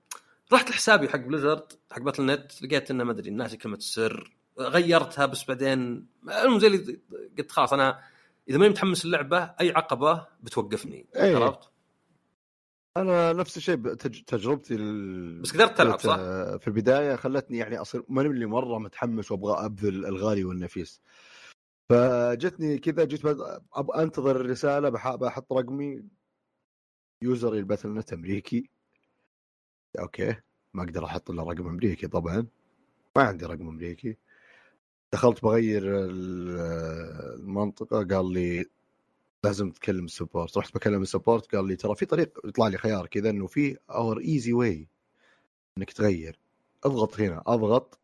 رحت لحسابي حق Blizzard حق Battle.net لقيت إنه ما أدري ناسي كلمة السر غيرتها بس بعدين المهم زي اللي قلت خلاص أنا إذا ماني متحمس اللعبه أي عقبة بتوقفني إيه. عرفت؟ أنا نفس الشيء تجربتي ال... بس قدرت تلعب صح؟ آه، في البداية خلتني يعني أصير ماني اللي مرة متحمس وأبغى أبذل الغالي والنفيس فجتني كذا جيت أنتظر الرسالة بح- بحط رقمي user ال Battle.net أمريكي okay ما أقدر أحط إلا رقم أمريكي طبعا. ما عندي رقم أمريكي. دخلت بغير ال- المنطقة قال لي لازم تكلم ال support. رحت بكلم ال support قال لي ترى في طريق يطلع لي خيار كذا إنه في our easy way إنك تغير. أضغط هنا أضغط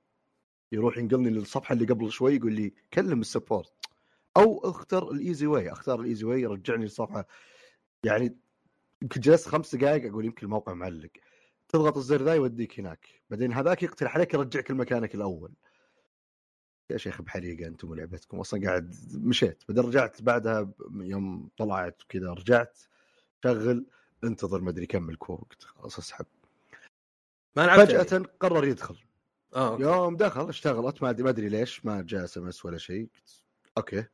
يروح ينقلني للصفحة اللي قبل شوي يقول لي كلم ال support. أو اختر ال easy way أختار ال easy way يرجعني للصفحة. يعني يمكن جلست خمس دقائق أقول يمكن الموقع معلق. تضغط الزر ذا يوديك هناك. بعدين هذاك يقترح عليك يرجعك لمكانك الأول. يا شيخ بحريقة أنتم ولعبتكم. أصلا قاعد مشيت. بعدين رجعت بعدها يوم طلعت وكذا رجعت. شغل. انتظر ما أدري كم الوقت. خلاص أسحب. ما لعبت فجأة قرر يدخل. آه okay. يوم دخل اشتغلت. ما أدري ما أدري ليش. ما جاء SMS ولا شيء. okay.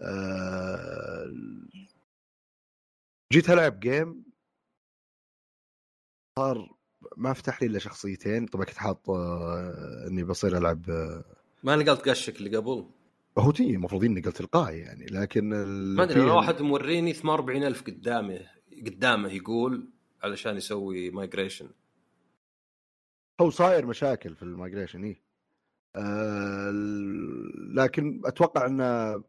آه... جيت ألعب game صار ما فتح لي إلا شخصيتين. طبعا كنت حاط آه... إني بصير ألعب آه... ما نقلت قشك اللي قبل. هو تي المفروض إني قلت تلقائي يعني لكن ما أدري واحد موريني 48000 قدامه قدامه يقول علشان يسوي migration هو صاير مشاكل في ال migration إيه. آه لكن أتوقع إنه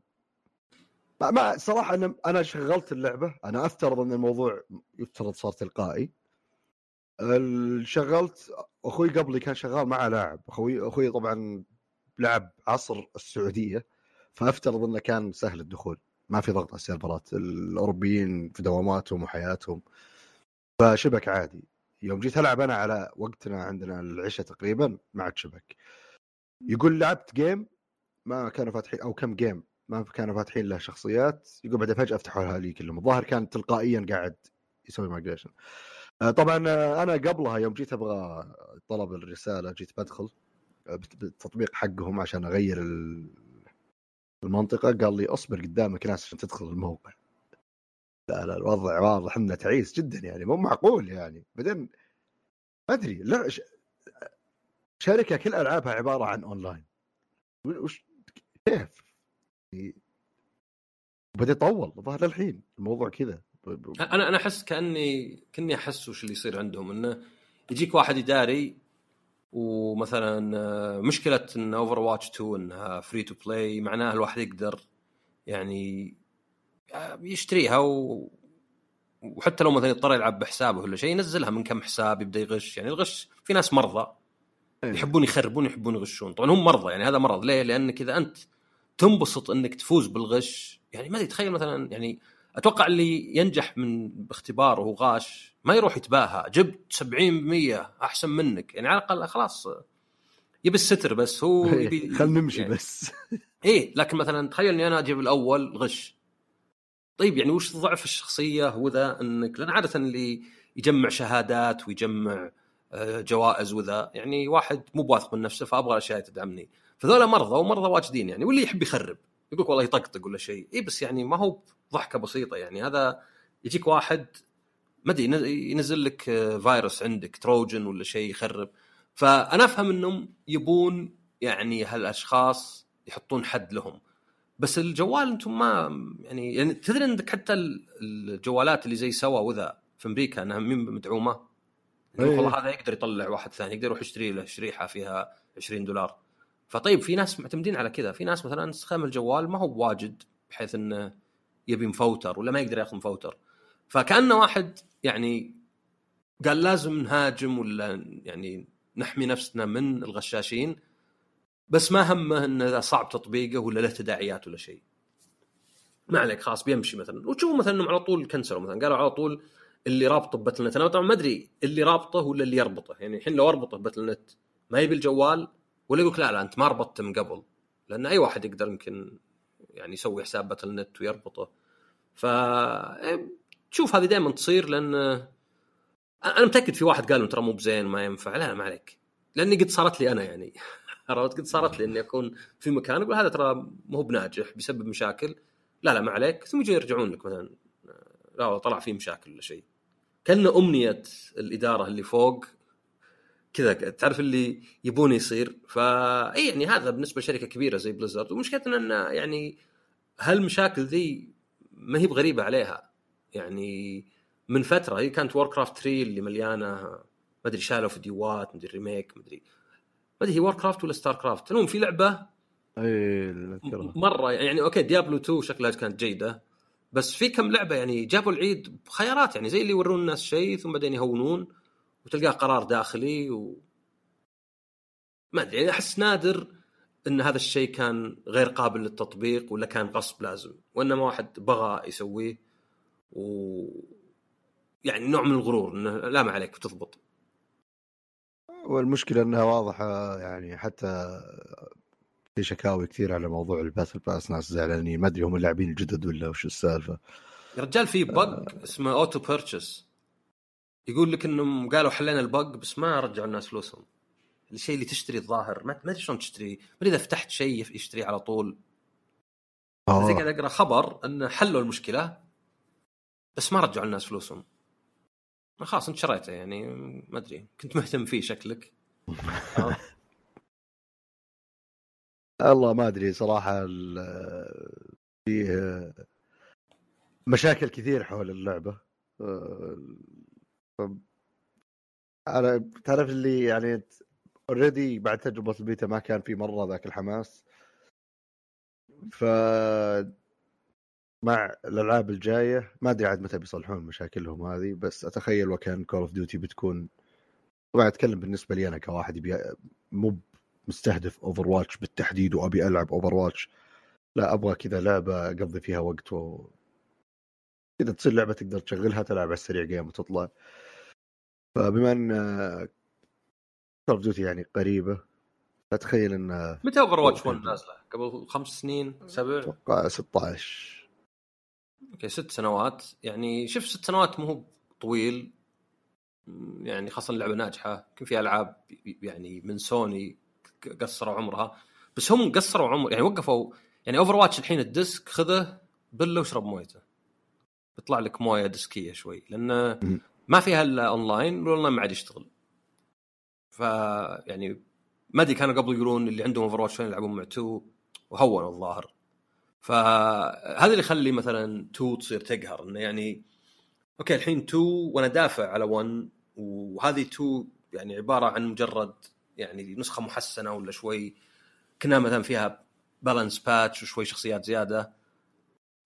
ما, صراحة أنا أنا شغلت اللعبة. أنا أفترض إن الموضوع يفترض صار تلقائي. شغلت أخوي قبلي كان شغال مع لاعب. أخوي أخوي طبعا لعب عصر السعودية فأفترض إنه كان سهل الدخول. ما في ضغط على السيرفرات. الأوروبيين في دواماتهم وحياتهم. فشبك عادي. يوم جيت ألعب أنا على وقتنا عندنا العشاء تقريبا ما عاد شبك. يقول لعبت game ما كانوا فاتحين. أو كم game ما كانوا فاتحين له شخصيات. يقول بعدين فجأة فتحوا لي كلهم. الظاهر كان تلقائيا قاعد يسوي migration طبعا آه، أنا قبلها يوم جيت أبغى طلب الرسالة جيت بدخل آه، بالتطبيق حقهم عشان أغير ال- المنطقة قال لي اصبر قدامك ناس عشان تدخل الموقع لا لا الوضع واضح إنه تعيس جدا يعني مو معقول يعني بعدين ما أدري لا. شركة كل ألعابها عبارة عن أونلاين وش كيف؟ يعني وبعدين طول الظاهر للحين الموضوع كذا أنا أنا أحس كاني كني أحس وش اللي يصير عندهم إنه يجيك واحد اداري ومثلا آه، مشكلة إن Overwatch 2 انها free to play معناها الواحد يقدر يعني آه، يشتريها و... وحتى لو مثلا يضطر يلعب بحسابه ولا شيء ينزلها من كم حساب يبدأ يغش. يعني الغش في ناس مرضى. إيه. يحبون يخربون يحبون يغشون. طبعا هم مرضى يعني هذا مرض. ليه؟ لانك اذا أنت تنبسط إنك تفوز بالغش. يعني ما ادري تخيل مثلا يعني أتوقع اللي ينجح من باختبار وهو غاش ما يروح يتباهى. جبت 70% أحسن منك. يعني على الأقل خلاص يبي الستر بس هو يبي خلينا نمشي يعني. بس. إيه لكن مثلا تخيل إني أنا أجيب الأول غش. طيب يعني وش ضعف الشخصية؟ وذا إنك لأن عادة اللي يجمع شهادات ويجمع آه، جوائز وذا يعني واحد مو بواثق من نفسه فأبغى الأشياء تدعمني. فذولا مرضى ومرضى واجدين يعني واللي يحب يخرب. يقول والله يطقطق ولا شيء. اي بس يعني ما هو ضحكة بسيطة يعني. هذا يجيك واحد ما أدري ينزل- لك فيروس عندك تروجن ولا شيء يخرب. فأنا أفهم إنهم يبون يعني هالأشخاص يحطون حد لهم. بس الجوال أنتم ما يعني, يعني تدري عندك حتى ال- الجوالات اللي زي سوا وذا في أمريكا إنها مين مدعومة؟ إيه. والله هذا يقدر يطلع واحد ثاني يقدر يروح يشتري له شريحة فيها 20 دولار. فطيب في ناس معتمدين على كذا. في ناس مثلا استخدام الجوال ما هو بواجد بحيث إنه يبي مفوتر ولا ما يقدر ياخذ مفوتر. فكأنه واحد يعني قال لازم نهاجم ولا يعني نحمي نفسنا من الغشاشين بس ما همه إنه صعب تطبيقه ولا له تداعيات ولا شيء. ما عليك خلاص بيمشي مثلا. وتشوف مثلا إنهم على طول كنسلوا مثلا قالوا على طول اللي رابطه بباتل نت. أنا طبعا ما أدري اللي رابطه ولا اللي يربطه. يعني الحين لو أربطه بباتل نت ما يبي الجوال ولا يقول لا لا أنت ما ربطته من قبل لأن أي واحد يقدر يمكن يعني يسوي حساب باتل نت ويربطه. ف إيه، تشوف هذه دائما تصير لأن أنا متأكد في واحد قال ترى مو بزين ما ينفع لا ما عليك. لأني قد صارت لي أنا يعني. عرفت؟ قد صارت لي إني أكون في مكان أقول هذا ترى مو هو بناجح بيسبب مشاكل. لا لا ما عليك. ثم يجوا يرجعون لك مثلا لا طلع فيه مشاكل ولا شيء. كان أمنية الإدارة اللي فوق كذا تعرف اللي يبون يصير؟ فاي يعني هذا بالنسبة لشركة كبيرة زي Blizzard ومشكلتنا إن يعني هالمشاكل ذي ما هي بغريبة عليها. يعني من فترة هي كانت Warcraft 3 اللي مليانة ما أدري شالوا فيديوهات ما أدري remake ما أدري. ما أدري هي Warcraft ولا StarCraft المهم في لعبة إي مرة يعني okay Diablo 2 شكلها كانت جيدة. بس في كم لعبة يعني جابوا العيد بخيارات يعني زي اللي يورون الناس شيء ثم بعدين يهونون. وتلقاه قرار داخلي و ما أدري يعني أحس نادر إن هذا الشيء كان غير قابل للتطبيق ولا كان غصب لازم وإنما واحد بغى يسويه و يعني نوع من الغرور إنه لا ما عليك بتضبط. والمشكلة إنها واضحة يعني حتى في شكاوي كثير على موضوع ال battle pass ناس زعلانين ما أدري هم اللاعبين الجدد ولا وش السالفة. يا رجال في بق اسمه أوتو بيرتشس يقول لك إنهم قالوا حلينا البق بس ما رجعوا الناس فلوسهم. الشيء اللي تشتري الظاهر ما أدري شلون تشتري ما إذا فتحت شيء يشتري على طول. زي قاعد أقرأ خبر انه حلوا المشكلة بس ما رجعوا الناس فلوسهم. خلاص أنت شريته يعني ما أدري كنت مهتم فيه شكلك. الله ما أدري صراحة فيه مشاكل كثير حول اللعبة. أنا تعرف اللي يعني already بعد تجربة البيتا ما كان في مرة ذاك الحماس. ف مع الألعاب الجاية ما أدري عاد متى بيصلحون مشاكلهم هذه بس أتخيل وكان Call of Duty بتكون طبعا أتكلم بالنسبة لي أنا كواحد يبي مو مستهدف Overwatch بالتحديد وأبي ألعب Overwatch لا أبغى كذا لعبة أقضي فيها وقت و اذا تصير لعبة تقدر تشغلها تلعب على السريع game وتطلع. فبما إن Call of Duty يعني قريبة أتخيل إن متى Overwatch 1 نازلة؟ قبل خمس سنين سبع؟ أتوقع 16 okay ست سنوات. يعني شوف ست سنوات مو هو طويل. يعني خاصة اللعبة ناجحة. يمكن في ألعاب يعني من سوني قصروا عمرها. بس هم قصروا عمر يعني وقفوا. يعني Overwatch الحين ال disc خذه بله واشرب مويته. بيطلع لك موية ديسكية شوي. لأن ما فيها إلا online وال online ما عاد يشتغل. ف يعني ما أدري كانوا قبل يقولون اللي عندهم Overwatch يلعبون مع 2 وهونوا الظاهر. فهذا اللي يخلي مثلا 2 تصير تقهر إنه يعني أوكي الحين 2 وأنا دافع على 1 وهذه 2 يعني عبارة عن مجرد يعني نسخة محسنة ولا شوي كنا مثلا فيها بالانس باتش وشوي شخصيات زيادة.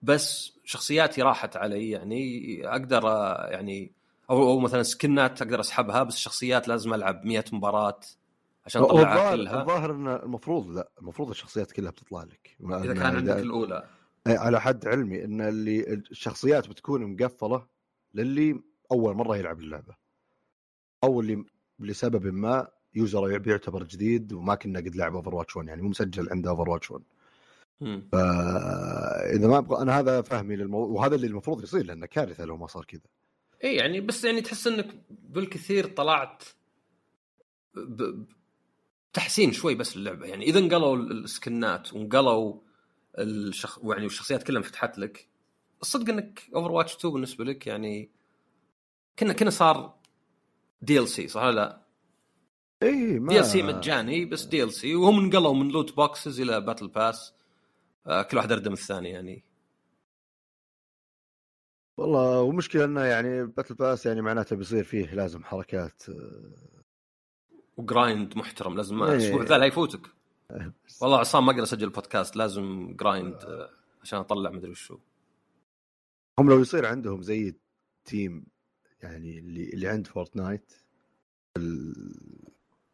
بس شخصياتي راحت علي يعني أقدر يعني أو أو مثلا سكنات أقدر أسحبها بس الشخصيات لازم ألعب 100 مباراة عشان اطلعها كلها الظاهر إنه المفروض لا المفروض الشخصيات كلها بتطلع لك. إذا كان عندك الأولى. على حد علمي إن اللي الشخصيات بتكون مقفلة للي أول مرة يلعب اللعبة. أو اللي لسبب ما user بيعتبر جديد وما كنا قد لعب Overwatch 1 يعني مو مسجل عنده Overwatch 1 فاذا ما أبغى أنا هذا فهمي للموضوع وهذا اللي المفروض يصير لأنه كارثة لو ما صار كذا. اي يعني بس يعني تحس إنك بالكثير طلعت تحسين شوي بس اللعبه يعني إذا انقلوا السكنات وانقلوا الشخ... يعني الشخصيات كلها انفتحت لك الصدق إنك Overwatch 2 بالنسبة لك يعني كنا كنا صار DLC صح ولا لا؟ اي ما DLC مجاني بس DLC وهم انقلوا من loot boxes إلى battle pass آه كل واحد اردم الثاني يعني والله ومشكلة إنه يعني battle pass يعني معناته بيصير فيه لازم حركات آه، و grind محترم لازم الأسبوع ذا لا يفوتك. والله عصام ما أقدر أسجل بودكاست لازم grind آه، عشان أطلع مدري وشو. هم لو يصير عندهم زي team يعني اللي اللي عند Fortnite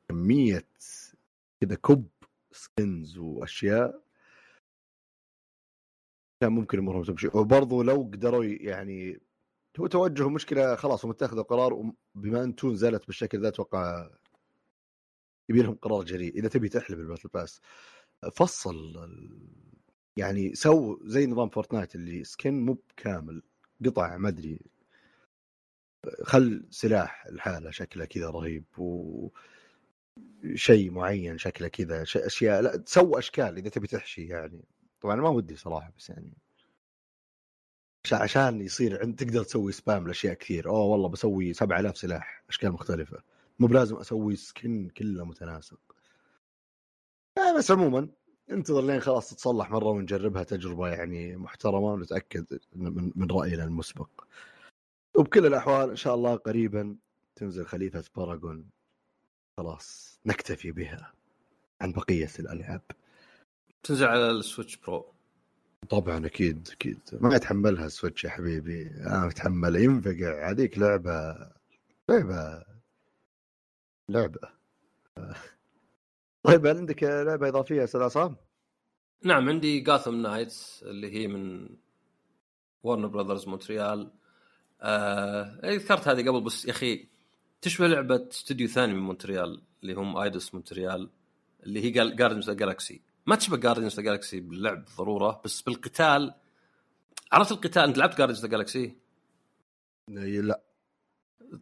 كمية كذا كب skins وأشياء كان ممكن امورهم تمشي وبرضه لو قدروا يعني هو توجه مشكلة خلاص هم اتخذوا قرار بما أن two نزلت بالشكل ذا أتوقع يبي لهم قرار جريء إذا تبي تحلب ال battle pass. فصل يعني سو زي نظام Fortnite اللي skin مو بكامل قطع ما أدري. خل سلاح الحالة شكله كذا رهيب و شيء معين شكله كذا أشياء لا تسوى أشكال إذا تبي تحشي يعني. طبعا ما ودي صراحة بس يعني عشان يصير عند تقدر تسوي spam لأشياء كثير. اوه والله بسوي 7000 سلاح أشكال مختلفة. مو بلازم أسوي skin كله متناسق. آه بس عموما انتظر لين خلاص تتصلح مرة ونجربها تجربة يعني محترمة ونتأكد من, من رأينا المسبق. وبكل الأحوال إن شاء الله قريبا تنزل خليفة Paragon خلاص نكتفي بها عن بقية الألعاب. تنزل على ال Switch Pro. طبعا أكيد أكيد. ما يتحملها ال Switch يا حبيبي. أنا اتحملها ينفقع هذيك لعبة لعبة لعبة. طيب هل عندك لعبة إضافية أستاذ عصام؟ نعم عندي Gotham Knights اللي هي من Warner Brothers مونتريال آه ذكرت هذه قبل بس يا أخي تشبه لعبة استوديو ثاني من مونتريال اللي هم Eidos مونتريال اللي هي Guardians of the Galaxy ما تشبه Guardians of the Galaxy باللعب ضرورة بس بالقتال عرفت القتال؟ أنت لعبت Guardians the Galaxy؟ لا.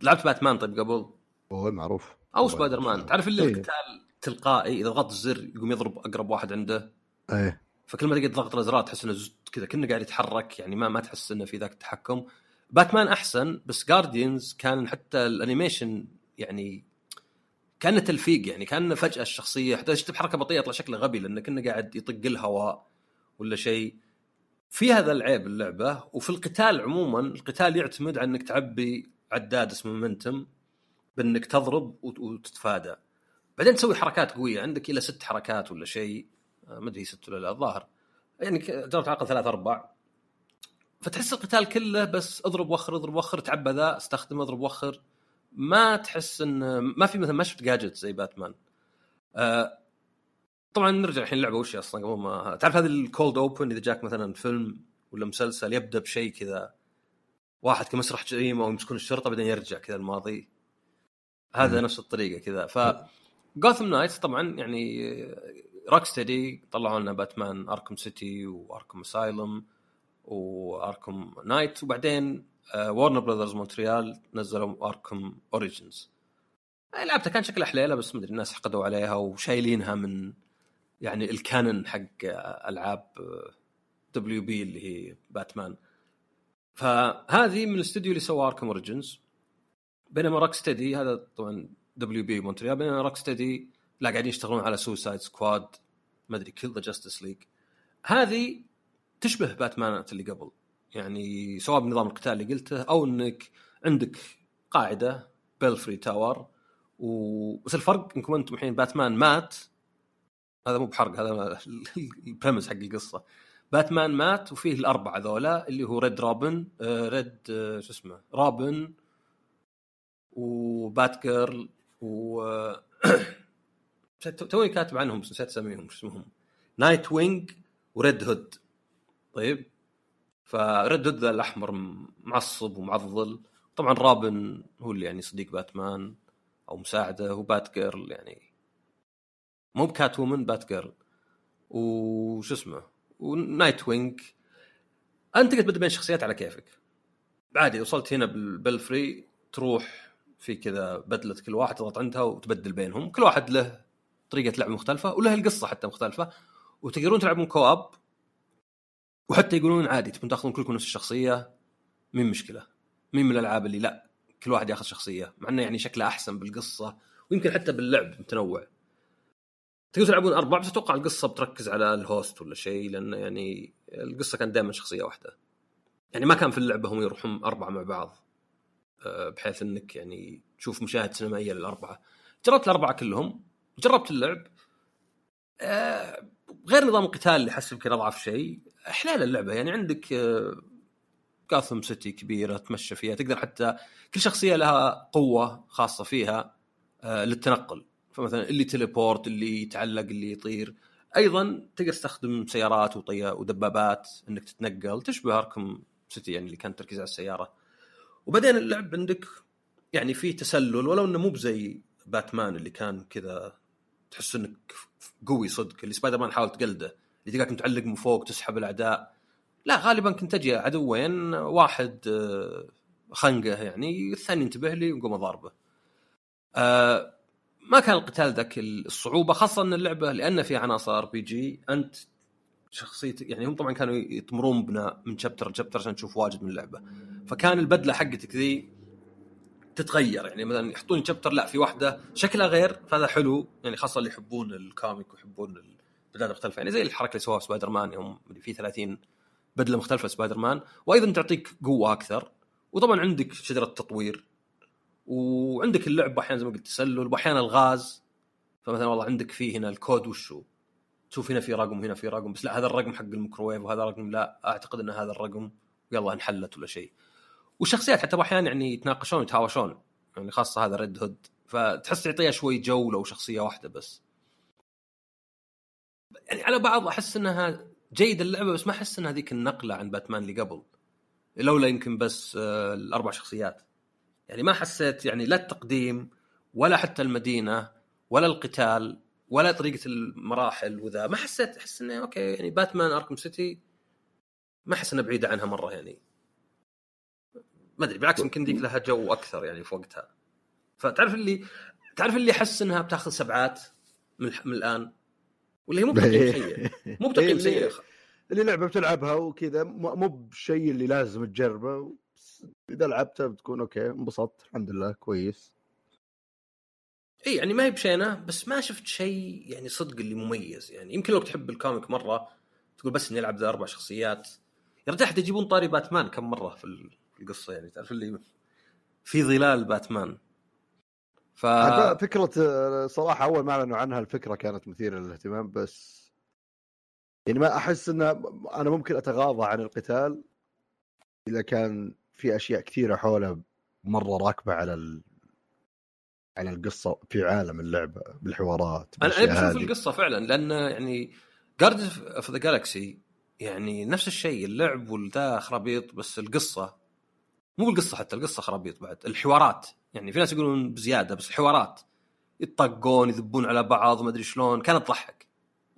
لعبت باتمان طيب قبل؟ اوه معروف. أو سبايدر مان تعرف اللي إيه. القتال تلقائي إذا ضغط الزر يقوم يضرب أقرب واحد عنده؟ إيه. فكل ما تقعد تضغط الأزرار تحس إنه كذا كأنه قاعد يتحرك يعني ما ما تحس إنه في ذاك التحكم. باتمان أحسن بس Guardians كان حتى ال animation يعني كانه تلفيق يعني كانه فجأة الشخصية حتى تشتب حركه بطيئة يطلع شكله غبي لأنه كأنه قاعد يطق الهواء ولا شيء. في هذا العيب اللعبة وفي القتال عموما القتال يعتمد على إنك تعبي عداد اسمه مومنتم بإنك تضرب وتتفادى. بعدين تسوي حركات قوية عندك إلى ست حركات ولا شيء آه، ما أدري ست ولا لا الظاهر. يعني جربت الاقل ثلاث أربع. فتحس القتال كله بس اضرب وخر اضرب وخر تعبى ذا استخدم اضرب وخر. ما تحس إن ما في مثلا ما شفت جاجت زي باتمان. آه طبعا نرجع الحين اللعبه وش أصلا؟ قبل ما تعرف هذه ال cold open إذا جاك مثلا فيلم ولا مسلسل يبدأ بشيء كذا واحد كمسرح جريمة ويمسكون الشرطة بعدين يرجع كذا الماضي. هذا نفس الطريقة كذا. ف Gotham Knights طبعا يعني Rocksteady طلعوا لنا Batman Arkham City و Arkham Asylum و Arkham Knight وبعدين Warner Brothers Montreal نزلوا Arkham Origins لعبتها كان شكلها حليلة بس مدري الناس حقدوا عليها وشايلينها من يعني ال canon حق ألعاب WB اللي هي باتمان فهذه من الاستوديو اللي سوى Arkham Origins بينما Rocksteady هذا طبعا WB Montreal بينما Rocksteady لا قاعدين يشتغلون على Suicide Squad ما أدري Kill the Justice League هذه تشبه باتمانات اللي قبل. يعني سواء بنظام القتال اللي قلته أو إنك عندك قاعدة Belfry Tower. و... بس الفرق إنكم أنتم الحين باتمان مات. هذا مو بحرق هذا ال premise حق القصة. باتمان مات وفيه الأربعة ذولا اللي هو Red Robin آه Red آه شو اسمه؟ Robin و Batgirl و توني كاتب عنهم بس نسيت اسميهم شو اسمهم؟ Nightwing و Red Hood طيب؟ ف Red ذا الأحمر معصب ومعضل. طبعا رابن هو اللي يعني صديق باتمان أو مساعده و Batgirl يعني. مو ب Catwoman Batgirl. وش اسمه؟ و Nightwing أنت تبدل بين الشخصيات على كيفك. عادي وصلت هنا بال Belfry تروح في كذا بدلة كل واحد تضغط عندها وتبدل بينهم. كل واحد له طريقة لعب مختلفة وله القصة حتى مختلفة. وتقدرون تلعبون كواب. وحتى يقولون عادي تبون تاخذون كلكم نفس الشخصية؟ مين مشكلة؟ مين من الألعاب اللي لا كل واحد ياخذ شخصية مع إنه يعني شكله أحسن بالقصة ويمكن حتى باللعب متنوع. تقدرون تلعبون أربع بس أتوقع القصة بتركز على الهوست ولا شيء لأن يعني القصة كانت دائما شخصية واحدة. يعني ما كان في اللعبة هم يروحون أربعة مع بعض آه، بحيث إنك يعني تشوف مشاهد سينمائية للأربعة. جربت الأربعة كلهم جربت اللعب آه، غير نظام القتال اللي احس يمكن أضعف شيء احلال اللعبة. يعني عندك جاثم آه، سيتي كبيرة تمشى فيها تقدر حتى كل شخصية لها قوة خاصة فيها للتنقل. فمثلا اللي تليبورت اللي يتعلق اللي يطير. أيضا تقدر تستخدم سيارات ودبابات إنك تتنقل. تشبه أركم سيتي يعني اللي كان تركيز على السيارة. وبعدين اللعب عندك يعني في تسلل ولو إنه مو بزي باتمان اللي كان كذا تحس إنك قوي صدق. اللي سبايدر مان حاول تقلده اللي تلقاك متعلق من فوق تسحب الأعداء. لا غالبا كنت أجي عدوين واحد آه، خنقة يعني الثاني ينتبه لي ونقوم أضاربه. آه ما كان القتال ذاك الصعوبة خاصة إن اللعبة لأن فيها عناصر RPG أنت شخصيتك يعني هم طبعا كانوا يطمرون بنا من chapter ل chapter عشان تشوف واجد من اللعبة. فكان البدلة حقتك ذي تتغير. يعني مثلا يحطون chapter لا في واحدة شكلها غير فهذا حلو. يعني خاصة اللي يحبون ال comic ويحبون البدلات المختلفه يعني زي الحركة اللي سواها سبايدر مان يوم في 30 بدلة مختلفة سبايدر مان وأيضا تعطيك قوة أكثر. وطبعا عندك شجرة تطوير. وعندك اللعب أحيانا زي ما قلت تسلل. واحيانا الغاز. فمثلا والله عندك فيه هنا الكود وشو. تشوف هنا في رقم وهنا في رقم. بس لا هذا الرقم حق الميكروويف وهذا الرقم لا. أعتقد إن هذا الرقم يلا انحلت ولا شيء. والشخصيات حتى أحيانا يعني يتناقشون يتهاوشون يعني خاصة هذا Red Hood فتحس يعطيها شوي جو لو شخصية واحدة بس. يعني على بعض أحس إنها جيدة اللعبة بس ما أحس إنها ذيك النقلة عن باتمان اللي قبل. لولا يمكن بس آه، الأربع شخصيات. يعني ما حسيت يعني لا التقديم ولا حتى المدينة ولا القتال ولا طريقة المراحل وذا. ما حسيت أحس إنه okay يعني Batman Arkham City ما أحس انها بعيدة عنها مرة يعني. ما أدري بالعكس يمكن ذيك لها جو أكثر يعني في وقتها. فتعرف اللي تعرف اللي يحس إنها بتاخذ سبعات من, من الآن؟ واللي هي مو بتقييم سيء. مو بتقييم سيء. اللي لعبة بتلعبها وكذا مو بشيء اللي لازم تجربه إذا لعبتها بتكون okay انبسطت الحمد لله كويس. اي يعني ما هي بشينة بس ما شفت شيء يعني صدق اللي مميز يعني. يمكن لو تحب ال comic مرة تقول بس إني ألعب ذا أربع شخصيات. يا رجال يجيبون طاري باتمان كم مرة في القصة يعني تعرف اللي في ظلال باتمان. ف فكرة صراحة أول ما أعلنوا عنها الفكرة كانت مثيرة للاهتمام بس يعني ما أحس إن أنا ممكن أتغاضى عن القتال إذا كان في أشياء كثيرة حوله مرة راكبة على ال... على القصة في عالم اللعبة بالحوارات أنا أنا بشوف القصة فعلا لأن يعني Guardians of the Galaxy يعني نفس الشيء اللعب والذا خرابيط بس القصة مو بالقصة حتى القصة خرابيط بعد. الحوارات يعني في ناس يقولون بزيادة بس الحوارات يطقون يذبون على بعض ما أدري شلون كانت تضحك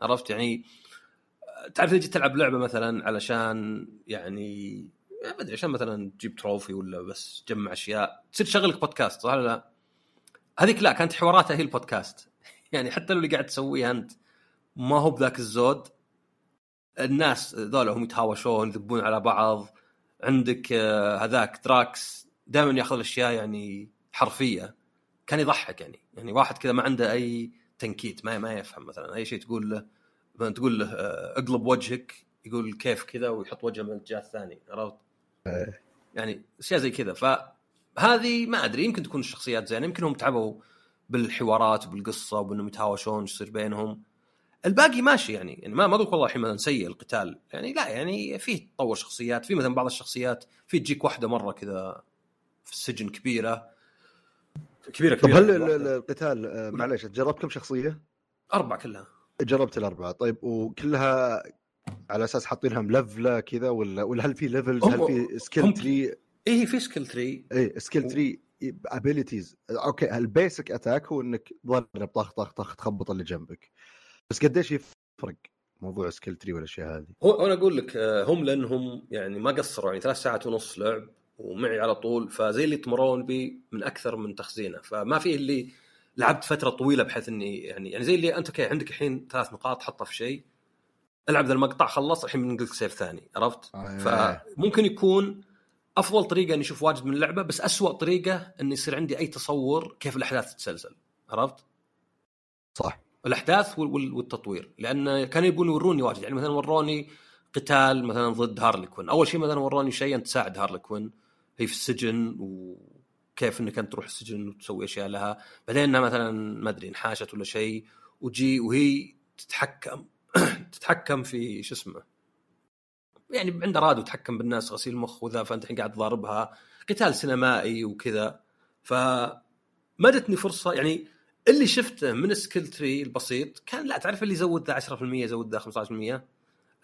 عرفت؟ يعني تعرف جيت تلعب لعبة مثلا علشان يعني ما أدري عشان مثلا تجيب trophy ولا بس تجمع أشياء تصير تشغلك بودكاست صح ولا لا؟ هذيك لا كانت حواراتها هي البودكاست. يعني حتى لو اللي قاعد تسويه أنت ما هو بذاك الزود. الناس ذولا هم يتهاوشون يذبون على بعض. عندك آه، هذاك دراكس دائما يأخذ الأشياء يعني حرفية كان يضحك يعني. يعني واحد كذا ما عنده أي تنكيت ما ما يفهم مثلا. أي شيء تقول له تقول له آه، اقلب وجهك يقول كيف كذا ويحط وجهه من الاتجاه الثاني عرفت؟ يعني أشياء زي كذا. فهذه ما أدري يمكن تكون الشخصيات زينة يمكن هم تعبوا بالحوارات وبالقصه وبأنهم يتهاوشون يصير بينهم. الباقي ماشي يعني. يعني ما ما أقول والله الحين مثلا سيء القتال. يعني لا يعني فيه تطور شخصيات في مثلا بعض الشخصيات في تجيك واحدة مرة كذا في السجن كبيرة. كبيرة كبيرة. طب هل القتال آه، معليش جربت كم شخصية؟ أربع كلها. جربت الأربعة. طيب وكلها على أساس حاطينها ملفله كذا ولا ولا هل في levels هل في skill tree إيه في skill tree إيه skill tree abilities okay ال basic attack هو إنك تضرب طخ طخ طخ تخبط اللي جنبك. بس قديش يفرق موضوع skill tree والأشياء هذه هو أنا أقول لك آه، هم لأنهم يعني ما قصروا يعني ثلاث ساعات ونص لعب ومعي على طول فزي اللي يطمرون بي من أكثر من تخزينة فما في اللي لعبت فترة طويلة بحيث إني يعني يعني زي اللي أنت okay عندك الحين ثلاث نقاط حطها في شيء ألعب ذا المقطع خلص الحين بننقل save ثاني عرفت؟ آه فممكن يكون أفضل طريقة إني أشوف واجد من اللعبة بس أسوأ طريقة إني يصير عندي أي تصور كيف الأحداث تتسلسل عرفت؟ صح الأحداث والتطوير. لأن كانوا يبون يوروني واجد. يعني مثلا وروني قتال مثلا ضد Harley Quinn. أول شيء مثلا وروني شيء انت تساعد Harley Quinn. هي في السجن و كيف إنك أنت تروح السجن وتسوي أشياء لها. بعدين إنها مثلا ما أدري انحاشت ولا شيء. وجي وهي تتحكم. تتحكم في شو اسمه. يعني عندها راد وتحكم بالناس غسيل مخ وذا فأنت الحين قاعد تضاربها. قتال سينمائي وكذا. ف جتني فرصة. يعني اللي شفته من ال skill tree البسيط كان لا تعرف اللي يزود ذا 10% يزود ذا 15%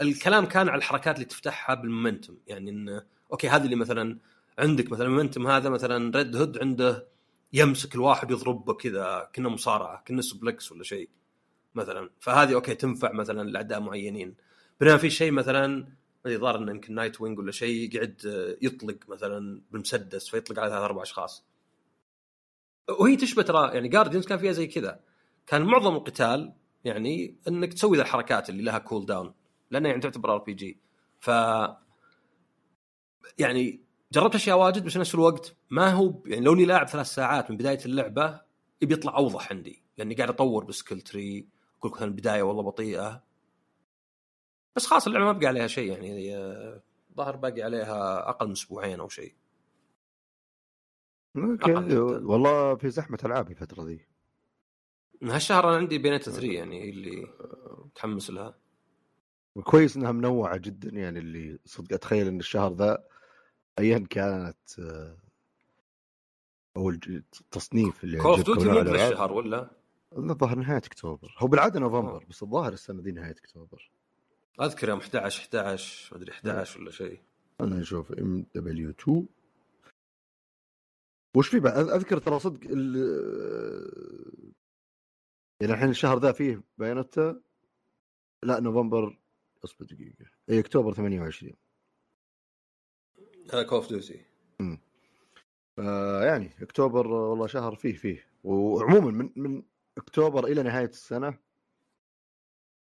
الكلام كان على الحركات اللي تفتحها بال momentum. يعني انه okay هذه اللي مثلا عندك مثلا momentum هذا مثلا Red Hood عنده يمسك الواحد يضربه كذا كنا مصارعة كنا suplex ولا شيء مثلا. فهذه okay تنفع مثلا لاعداء معينين. بينما في شيء مثلا ظهر إنه يمكن Nightwing ولا شيء يقعد يطلق مثلا بالمسدس فيطلق على ثلاث أربع أشخاص. وهي تشبه ترى يعني Guardians كان فيها زي كذا. كان معظم القتال يعني إنك تسوي ذا الحركات اللي لها cooldown لأنها يعني تعتبر RPG ف يعني جربت أشياء واجد بس نفس الوقت ما هو يعني لو اني لاعب ثلاث ساعات من بداية اللعبة يبي يطلع أوضح عندي. لأني قاعد أطور ب skill tree أقول لك البدايه والله بطيئة. بس خلاص اللعبة ما بقى عليها شيء يعني آه، ظهر باقي عليها أقل من أسبوعين أو شيء. okay. والله في زحمة العاب الفترة ذي. هالشهر أنا عندي Bayonetta 3 يعني هي اللي متحمس لها. كويس إنها منوعة جدا يعني اللي صدق أتخيل إن الشهر ذا ايا كانت آه، أو التصنيف اللي Call of Duty مو. بالشهر ولا؟ الظاهر نهاية أكتوبر. هو بالعادة نوفمبر. بس الظاهر السنة ذي نهاية أكتوبر. أذكر يوم 11 11 ما أدري 11 ولا شيء. أنا نشوف MW 2 وش في بعد أذكر ترى صدق ال- يعني الحين الشهر ذا فيه Bayonetta لا نوفمبر أصبر دقيقة. اي أكتوبر 28 هذا of Duty آه يعني أكتوبر والله شهر فيه فيه. وعموما من من أكتوبر إلى نهاية السنة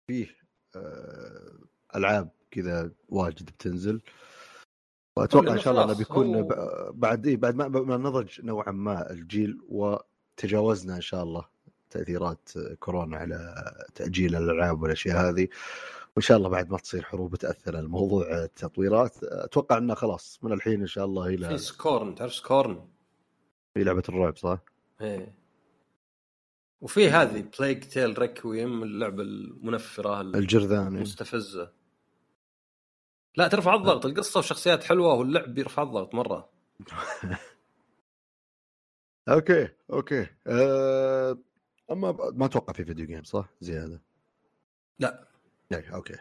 فيه آه ألعاب كذا واجد بتنزل. وأتوقع إن شاء الله أنه بيكون هو- بعد إيه بعد ما ما نضج نوعا ما الجيل وتجاوزنا إن شاء الله تأثيرات كورونا على تأجيل الألعاب والأشياء هذه وإن شاء الله بعد ما تصير حروب تأثر الموضوع التطويرات أتوقع إنه خلاص من الحين إن شاء الله في إلى Scorn تعرف Scorn؟ في لعبة الرعب صح؟ إيه وفي هذه Plague Tale Requiem اللعبة المنفرة الجرذان إيه. المستفزة لا ترفع الضغط القصة وشخصيات حلوة واللعب بيرفع الضغط مرة. okay okay. أه... أما ما أتوقع في video game صح؟ زيادة. لا. يعني okay.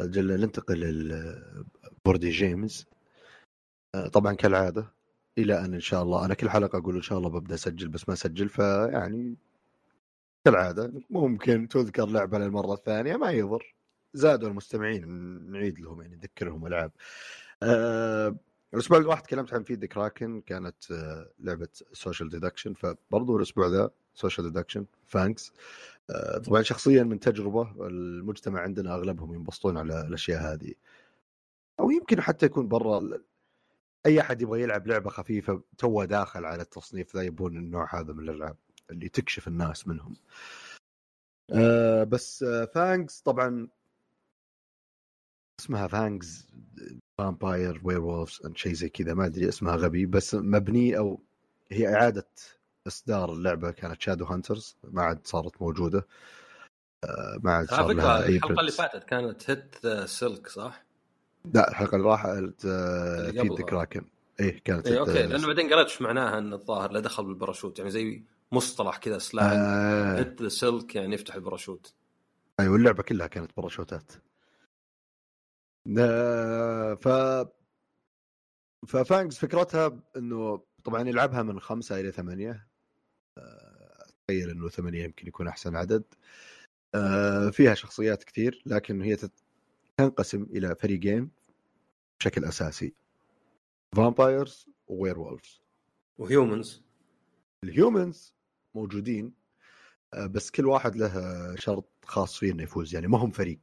أجل ننتقل ل board games أه طبعا كالعادة إلى أن إن شاء الله أنا كل حلقة أقول إن شاء الله ببدأ أسجل بس ما أسجل فيعني كالعادة ممكن تذكر لعبة للمرة الثانية ما يضر. زادوا المستمعين نعيد لهم يعني نذكرهم العاب أه الأسبوع اللي تكلمت عن Feed Kraken كانت آه، لعبة social deduction فبرضو الأسبوع ذا social deduction Fangs طبعا شخصيا من تجربة المجتمع عندنا أغلبهم ينبسطون على الأشياء هذه. أو يمكن حتى يكون برا أي أحد يبغى يلعب لعبة خفيفة تو داخل على التصنيف ذا يبون النوع هذا من الألعاب اللي تكشف الناس منهم. آه بس آه Fangs طبعا اسمها Fangs vampire werewolves شيء زي كذا ما أدري اسمها غبي بس مبني أو هي إعادة إصدار اللعبة كانت Shadow Hunters ما عاد صارت موجودة آه، ما عاد صار لها أي الحلقة اللي. فاتت كانت Hit Silk صح؟ لا الحلقة اللي راحت Feed قبلها. كراكن إيه كانت اي hit- okay لأنه بعدين قرأت إيش معناها إن الظاهر لا دخل بالباراشوت يعني زي مصطلح كذا slang آه hit the silk يعني يفتح الباراشوت أيوه اللعبة كلها كانت باراشوتات ف ف Fangs فكرتها إنه طبعا يلعبها من خمسة إلى ثمانية. اتخيل إنه ثمانية يمكن يكون أحسن عدد. فيها شخصيات كثير لكن هي تنقسم إلى فريقين بشكل أساسي. vampires و werewolves و humans ال humans موجودين بس كل واحد له شرط خاص فيه إنه يفوز يعني ما هم فريق.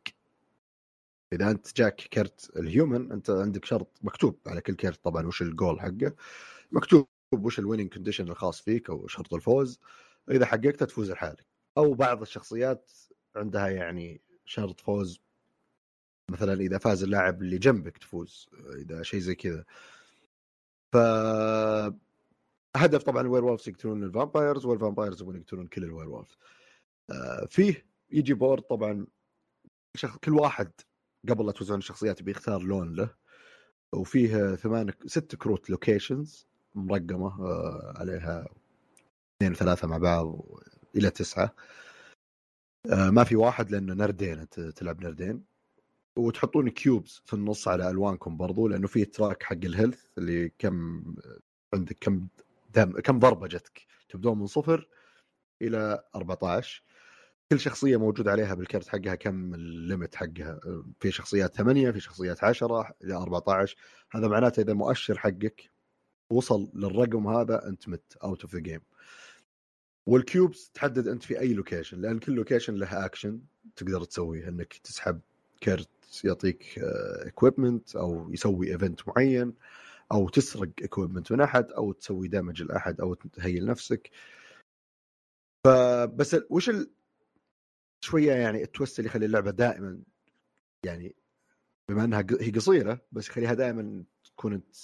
إذا أنت جاك كرت ال human أنت عندك شرط مكتوب على كل كرت طبعا وش الجول حقه. مكتوب وش ال winning condition الخاص فيك أو شرط الفوز. إذا حققته تفوز لحالك. أو بعض الشخصيات عندها يعني شرط فوز. مثلا إذا فاز اللاعب اللي جنبك تفوز إذا شيء زي كذا. ف هدف طبعا ال werewolves يقتلون ال vampires وال vampires يبون يقتلون كل ال werewolves آه، فيه يجي board طبعا. كل واحد قبل لا توزعون الشخصيات بيختار لون له. وفيه ثمان ست كروت locations مرقمة آه، عليها اثنين ثلاثة مع بعض إلى تسعة. آه، ما في واحد لأنه نردين تلعب نردين. وتحطون cubes في النص على ألوانكم برضو لأنه في track حق ال health اللي كم عندك كم دم كم ضربة جتك. تبدون من صفر إلى 14 كل شخصية موجود عليها بالكرت حقها كم ال limit حقها؟ في شخصيات 8 في شخصيات 10 إلى 14 هذا معناته إذا المؤشر حقك وصل للرقم هذا أنت مت out of the game وال cubes تحدد أنت في أي location لأن كل location له اكشن تقدر تسويه. إنك تسحب كرت يعطيك equipment أو يسوي event معين أو تسرق equipment من أحد أو تسوي damage لأحد أو ت heal نفسك. فبس وش ال... شوية يعني ال twist اللي يخلي اللعبة دائما يعني بما إنها هي قصيرة بس يخليها دائما تكون انت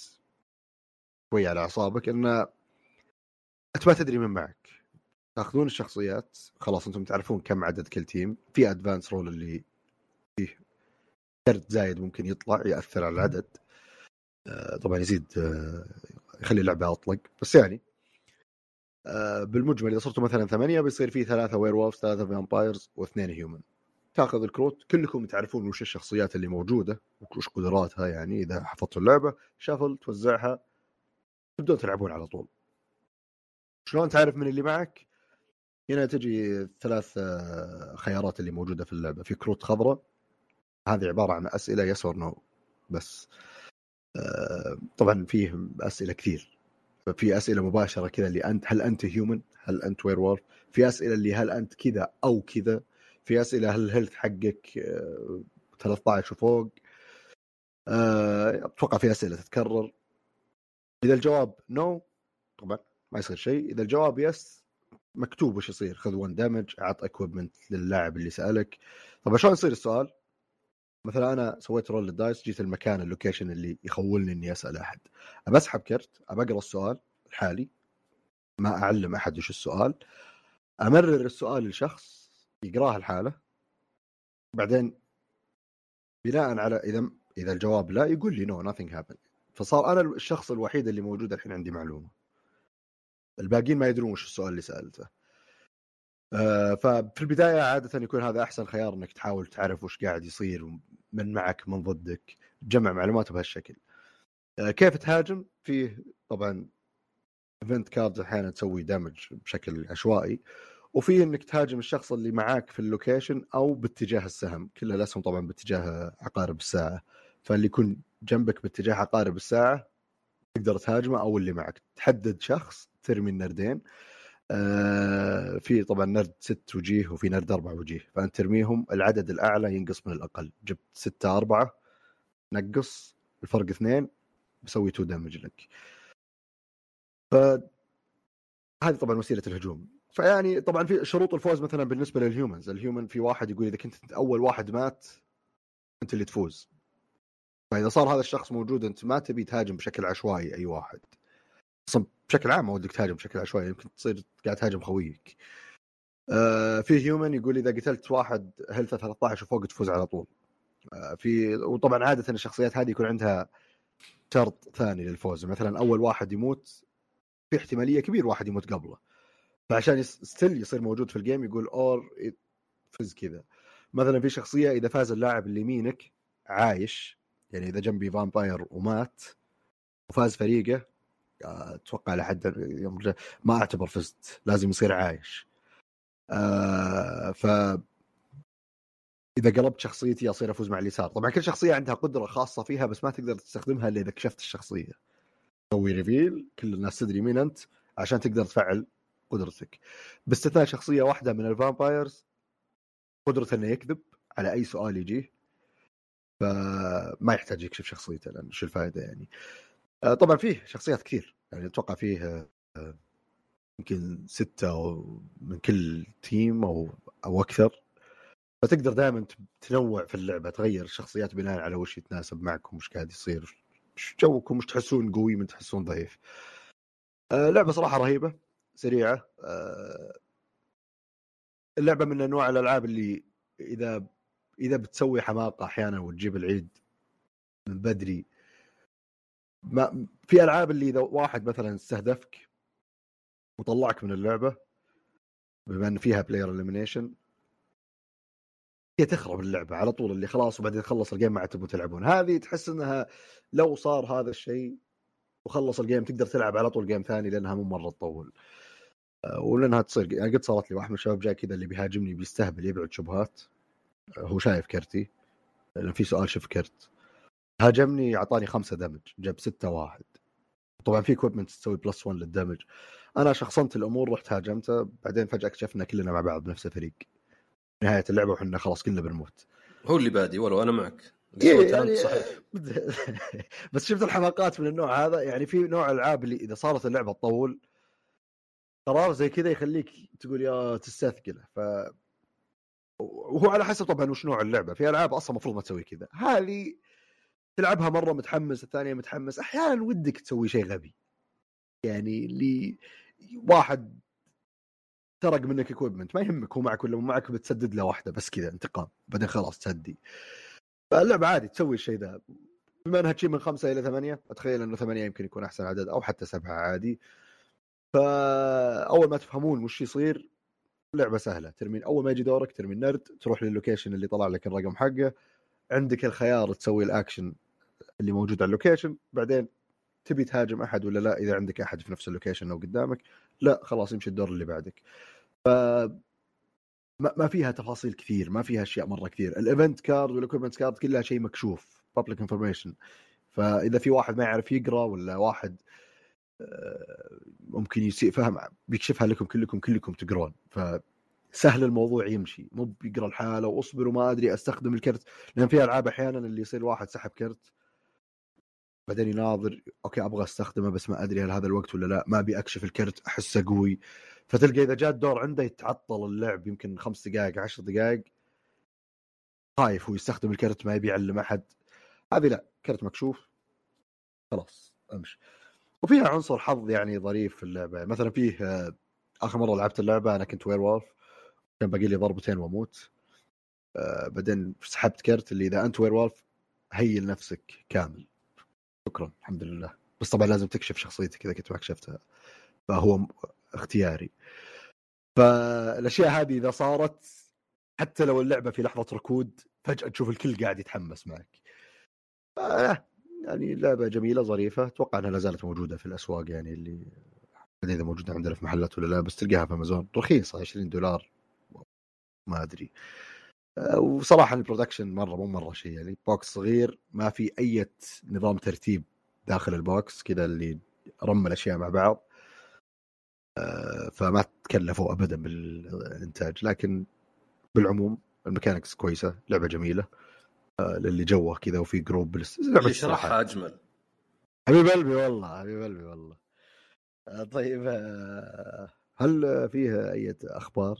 شوية على أعصابك إن انت ما تدري من معك. تاخذون الشخصيات. خلاص أنتم تعرفون كم عدد كل team في advanced rule اللي فيه كرت زايد ممكن يطلع يأثر على العدد. آه، طبعا يزيد آه، يخلي اللعبة أطلق. بس يعني بالمجمل إذا صرتوا مثلا ثمانية بيصير في ثلاثة werewolf ثلاثة vampires واثنين human تأخذ الكروت كلكم تعرفون وش الشخصيات اللي موجودة وش قدراتها يعني إذا حفظتوا اللعبة shuffle توزعها تبدون تلعبون على طول. شلون تعرف من اللي معك؟ هنا تجي ثلاث خيارات اللي موجودة في اللعبة. في كروت خضراء هذه عبارة عن أسئلة yes or no بس آه، طبعا فيه أسئلة كثير. في أسئلة مباشرة كذا اللي انت هل أنت human؟ هل أنت werewolf؟ في أسئلة اللي هل أنت كذا أو كذا؟ في أسئلة هل ال health حقك 13 آه، وفوق؟ آه، أتوقع في أسئلة تتكرر إذا الجواب no no, طبعا ما يصير شيء إذا الجواب yes مكتوب وش يصير خذ 1 damage أعط equipment للاعب اللي سألك طب شلون يصير السؤال؟ مثلا أنا سويت roll ال dice جيت المكان ال location اللي يخولني إني أسأل أحد. ابى أسحب كرت ابى أقرأ السؤال الحالي ما أعلم أحد وش السؤال أمرر السؤال لشخص يقراه الحالة بعدين بناء على إذا إذا الجواب لا يقول لي no nothing happened. فصار أنا الشخص الوحيد اللي موجود الحين عندي معلومة. الباقيين ما يدرون وش السؤال اللي سألته. ففي البداية عادة يكون هذا أحسن خيار إنك تحاول تعرف وش قاعد يصير من معك من ضدك تجمع معلومات بهالشكل. آه، كيف تهاجم؟ فيه طبعا event cards أحيانا تسوي damage بشكل عشوائي وفي إنك تهاجم الشخص اللي معاك في ال location أو باتجاه السهم. كل الأسهم طبعا باتجاه عقارب الساعة. فاللي يكون جنبك باتجاه عقارب الساعة تقدر تهاجمه أو اللي معك. تحدد شخص ترمي النردين. آه في طبعا نرد ست وجيه وفي نرد أربع وجيه فأنت ترميهم العدد الأعلى ينقص من الأقل. جبت ستة أربعة نقص الفرق اثنين بسوي two damage لك. ف هذه طبعا وسيلة الهجوم. فيعني طبعا في شروط الفوز مثلا بالنسبة لل humans ال human في واحد يقول إذا كنت أول واحد مات أنت اللي تفوز. فإذا صار هذا الشخص موجود أنت ما تبي تهاجم بشكل عشوائي أي واحد. أصلا بشكل عام ودك تهاجم بشكل عشوائي يمكن تصير قاعد تهاجم خويك. آه في human يقول إذا قتلت واحد health 13 وفوق تفوز على طول. آه في وطبعا عادة الشخصيات هذه يكون عندها شرط ثاني للفوز. مثلا أول واحد يموت في احتمالية كبير واحد يموت قبله. فعشان still يصير موجود في ال game يقول or فز كذا. مثلا في شخصية إذا فاز اللاعب اللي يمينك عايش. يعني إذا جنبي vampire ومات وفاز فريقه أتوقع لحد يوم ما أعتبر فزت لازم يصير عايش. آه ف إذا قلبت شخصيتي أصير أفوز مع اليسار. طبعا كل شخصية عندها قدرة خاصة فيها بس ما تقدر تستخدمها إلا إذا كشفت الشخصية. تسوي reveal كل الناس تدري مين أنت عشان تقدر تفعل قدرتك. باستثناء شخصية واحدة من ال vampires قدرته إنه يكذب على أي سؤال يجيه فما يحتاج يكشف شخصيته لأن شو الفائدة يعني؟ آه، طبعا فيه شخصيات كثير يعني أتوقع فيه آه، يمكن ستة أو من كل team أو أو أكثر. فتقدر دائما تنوع في اللعبة تغير الشخصيات بناء على وش يتناسب معكم وش قاعد يصير وش جوكم وش تحسون قوي من تحسون ضعيف. آه، لعبة صراحة رهيبة سريعة اللعبة من أنواع الألعاب اللي إذا إذا بتسوي حماقة أحيانا وتجيب العيد من بدري ما في ألعاب اللي إذا واحد مثلا استهدفك وطلعك من اللعبة بما إن فيها player elimination هي تخرب اللعبة على طول اللي خلاص وبعدين تخلص ال game ما عاد تبون تلعبون. هذه تحس إنها لو صار هذا الشيء وخلص ال game تقدر تلعب على طول game ثاني لأنها مو مرة تطول. آه، ولأنها تصير يعني قد صارت لي واحد من الشباب جاي كذا اللي بيهاجمني بيستهبل يبعد شبهات. آه، هو شايف كرتي. لأن في سؤال شوف كرت. هاجمني أعطاني خمسة damage جاب ستة واحد. طبعا في equipment تسوي plus 1 لل damage. أنا شخصنت الأمور رحت هاجمته بعدين فجأة اكتشفنا كلنا مع بعض بنفس الفريق. نهاية اللعبة وحنا خلاص كلنا بنموت. هو اللي buddy ولو أنا معك. إيه يعني صحيح. بس شفت الحماقات من النوع هذا؟ يعني في نوع ألعاب اللي إذا صارت اللعبة تطول قرار زي كذا يخليك تقول يا تستثقله ف وهو على حسب طبعا وش نوع اللعبة. في ألعاب أصلا المفروض ما تسوي كذا. هذه تلعبها مرة متحمس الثانية متحمس أحيانا ودك تسوي شيء غبي. يعني اللي واحد سرق منك equipment ما يهمك هو معك ولا مو معك بتسدد له واحدة بس كذا انتقام. بعدين خلاص تهدي. فاللعبه عادي تسوي الشيء ذا بما إنها تشيل من خمسة إلى ثمانية أتخيل إنه ثمانية يمكن يكون أحسن عدد أو حتى سبعة عادي. فاول ما تفهمون وش يصير لعبة سهلة. ترمين أول ما يجي دورك ترمي النرد تروح للوكيشن اللي طلع لك الرقم حقه. عندك الخيار تسوي الأكشن اللي موجود على ال location بعدين تبي تهاجم أحد ولا لا؟ إذا عندك أحد في نفس ال location أو قدامك لا خلاص يمشي الدور اللي بعدك. ف ما فيها تفاصيل كثير ما فيها أشياء مرة كثير. ال event card وال equipment card كلها شيء مكشوف public information فإذا في واحد ما يعرف يقرأ ولا واحد آه، ممكن يسيء فهم بيكشفها لكم كلكم كلكم تقرون. فسهل الموضوع يمشي. مو بيقرأ الحالة وأصبر وما أدري أستخدم الكرت. لأن في ألعاب أحيانا اللي يصير واحد سحب كرت بعدين يناظر أوكي أبغى أستخدمه بس ما أدري هل هذا الوقت ولا لا ما أبي أكشف الكرت أحسه قوي. فتلقى إذا جاء الدور عنده يتعطل اللعب يمكن خمس دقائق عشر دقائق. خايف هو يستخدم الكرت ما يبي يعلم أحد. هذه لا كرت مكشوف. خلاص أمشي. وفيها عنصر حظ يعني ظريف في اللعبة. مثلا فيه آه، آخر مرة لعبت اللعبة أنا كنت werewolf كان باقي لي ضربتين وأموت. آه، بعدين سحبت كرت اللي إذا أنت وير وولف هيل نفسك كامل. شكرا الحمد لله. بس طبعا لازم تكشف شخصيتك إذا كنت ما كشفتها فهو اختياري. فالأشياء هذه إذا صارت حتى لو اللعبة في لحظة ركود فجأة تشوف الكل قاعد يتحمس معك. يعني لعبة جميلة ظريفة أتوقع إنها لا زالت موجودة في الأسواق يعني اللي إذا موجودة عندنا في محلات ولا لا بس تلقاها في أمازون. رخيصة 20 دولار ما أدري. وصراحة ال production مرة مو مرة شيء يعني box صغير ما في أي نظام ترتيب داخل ال box كذا اللي رمي الأشياء مع بعض. آه، فما تكلفوا ابدا بالإنتاج. لكن بالعموم ال mechanics كويسة لعبة جميلة آه، للي جوه كذا وفي group اللي شرحها أجمل. حبيب قلبي والله حبيب قلبي والله. آه، طيب هل فيها أي أخبار؟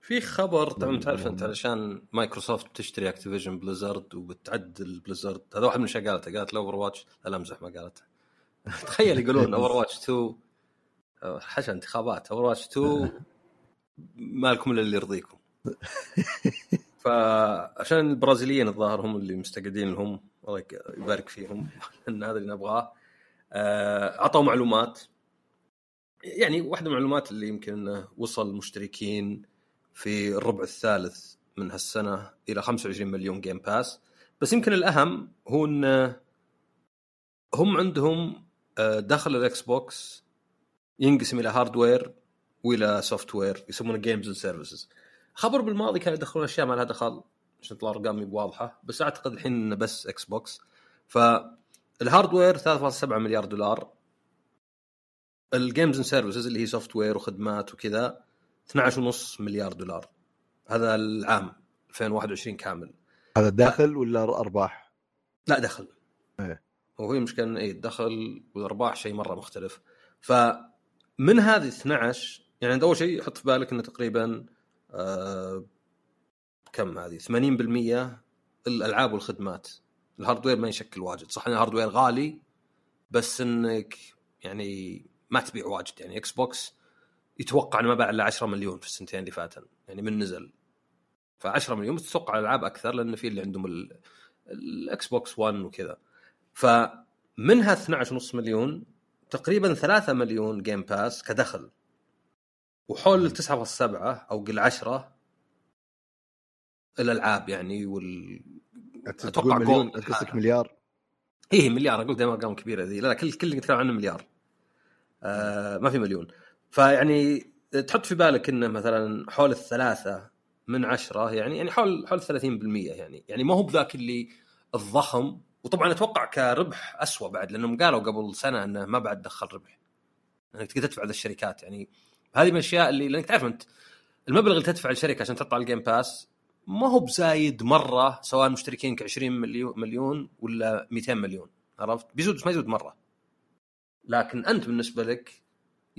في خبر طبعا تعرف أنت علشان مايكروسوفت تشتري Activision Blizzard وبتعدل Blizzard هذا واحد من الأشياء قالته قالت Overwatch لا امزح ما قالته. تخيل يقولون Overwatch 2 حشا انتخابات. Overwatch 2 ما لكم إلا اللي يرضيكم. فعشان البرازيليين الظاهر هم اللي مستقعدين لهم الله يبارك فيهم. إن هذا اللي نبغاه. آه، أعطوا معلومات. يعني واحدة من المعلومات اللي يمكن انه وصل مشتركين في الربع الثالث من هالسنة إلى 25 مليون Game Pass بس يمكن الأهم هو إن هم عندهم آه، داخل ال Xbox ينقسم إلى hardware وإلى software يسمونه games and services خبر بالماضي كانوا يدخلون أشياء ما لها دخل عشان تطلع أرقام واضحه بس أعتقد الحين إنه بس Xbox فال hardware 3.7 مليار دولار. ال games and services اللي هي software وخدمات وكذا 12.5 مليار دولار. هذا العام 2021 كامل. هذا دخل ولا أرباح؟ لا دخل إيه. وهي المشكلة إيه الدخل والأرباح شيء مرة مختلف. فمن هذه 12 يعني أنت أول شيء حط في بالك إنه تقريبا آه كم هذه؟ 80% الألعاب والخدمات. ال hardware ما يشكل واجد. صح إن ال hardware غالي بس إنك يعني ما تبيع واجد. يعني Xbox يتوقع إنه ما باع إلا 10 مليون في السنتين اللي فاتن. يعني من نزل. ف 10 مليون تتوقع الألعاب أكثر لأن في اللي عندهم ال Xbox One وكذا. فمنها 12.5 مليون تقريبا 3 مليون Game Pass كدخل. وحول 9.7 أو قل 10 الألعاب يعني وال أتوقع مليون؟ قصدك مليار؟ إيه مليار. أقول دائما ارقام كبيره ذي لا لا كل كل اللي نتكلم عنه مليار. آه ما في مليون. فيعني تحط في بالك إنه مثلا حول الثلاثة من عشرة يعني يعني حول حول 30% يعني. يعني ما هو بذاك اللي الضخم. وطبعا أتوقع كربح اسوء بعد لأنهم قالوا قبل سنة إنه ما بعد دخل ربح. إنك تقدر تدفع للشركات يعني. هذه من الأشياء اللي لأنك تعرف أنت المبلغ اللي تدفع للشركه عشان على ال Game Pass ما هو بزايد مرة سواء مشتركينك 20 مليون ولا 200 مليون عرفت؟ بيزود ما يزود مرة. لكن أنت بالنسبة لك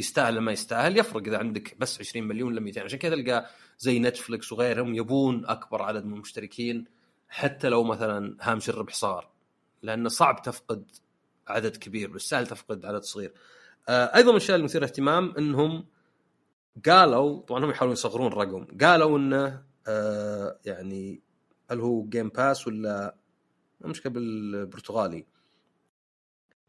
يستاهل ما يستاهل يفرق إذا عندك بس 20 مليون ولا 200 عشان كذا تلقى زي Netflix وغيرهم يبون أكبر عدد من المشتركين حتى لو مثلا هامش الربح صار لأنه صعب تفقد عدد كبير بس سهل تفقد عدد صغير. آه أيضا من الاشياء المثيره اهتمام إنهم قالوا طبعا هم يحاولون يصغرون الرقم قالوا إنه آه يعني هل هو Game Pass ولا المشكلة بالبرتغالي.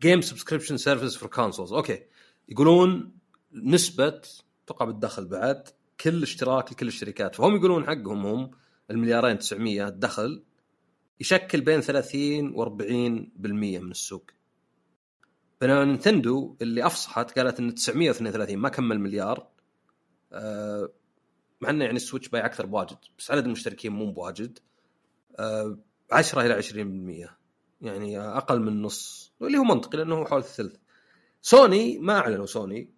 Game subscription service for consoles أوكي. يقولون نسبة أتوقع بالدخل بعد كل اشتراك لكل الشركات. فهم يقولون حقهم هم المليارين 900 الدخل يشكل بين 30 و40% من السوق. بينما Nintendo اللي أفصحت قالت إن 932 ما كمل مليار. أه مع إنه يعني ال Switch بايع أكثر بواجد بس عدد المشتركين مو بواجد. أه 10 إلى 20% يعني أقل من نص واللي هو منطقي لأنه هو حول الثلث. سوني ما أعلنوا سوني.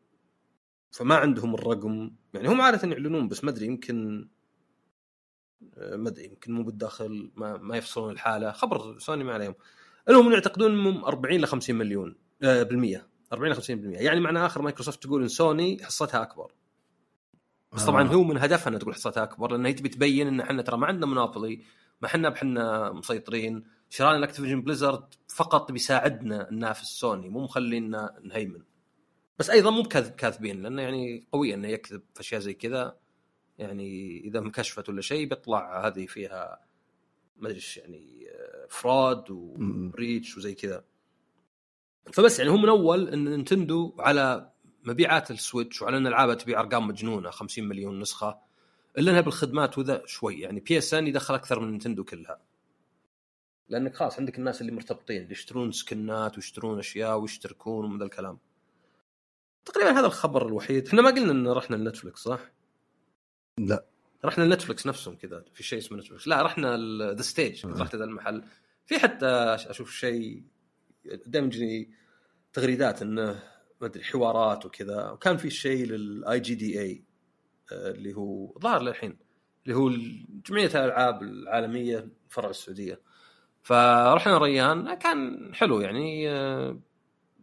فما عندهم الرقم. يعني هم عادة يعلنون بس ما أدري يمكن آه، ما أدري يمكن مو بالداخل ما, ما يفصلون الحالة. خبر سوني ما عليهم. المهم يعتقدون إنهم 40 ل 50 مليون آه بالمية. 40 ل 50% يعني معنى آخر مايكروسوفت تقول إن سوني حصتها أكبر. بس طبعا آه. هو من هدفها انها تقول حصتها أكبر لأن هي تبي تبين إن إحنا ترى ما عندنا monopoly ما إحنا بحنا مسيطرين. شراء ال Activision Blizzard فقط بيساعدنا ننافس سوني مو مخلينا نهيمن. بس أيضا مو كاذبين لأنه يعني قوي إنه يكذب في أشياء زي كذا. يعني إذا انكشفت ولا شيء بيطلع هذه فيها ما أدري يعني fraud و breach وزي كذا. فبس يعني هو من أول إن Nintendo على مبيعات ال Switch وعلى إن ألعابها تبيع أرقام مجنونة 50 مليون نسخة إلا إنها بالخدمات وذا شوي. يعني PSN يدخل أكثر من Nintendo كلها. لأنك خلاص عندك الناس اللي مرتبطين اللي يشترون سكنات ويشترون أشياء ويشتركون ومن ذا الكلام. تقريبا هذا الخبر الوحيد. إحنا ما قلنا إن رحنا ل Netflix صح؟ لا. رحنا ل Netflix نفسهم كذا في شيء اسمه Netflix لا رحنا The Stage رحت ذا المحل. في حتى أشوف شيء دائما يجيني تغريدات إنه ما أدري حوارات وكذا. وكان في شيء لل IGDA اللي هو ظاهر للحين اللي هو جمعية الألعاب العالمية فرع السعودية. فرحنا ريان كان حلو يعني آه،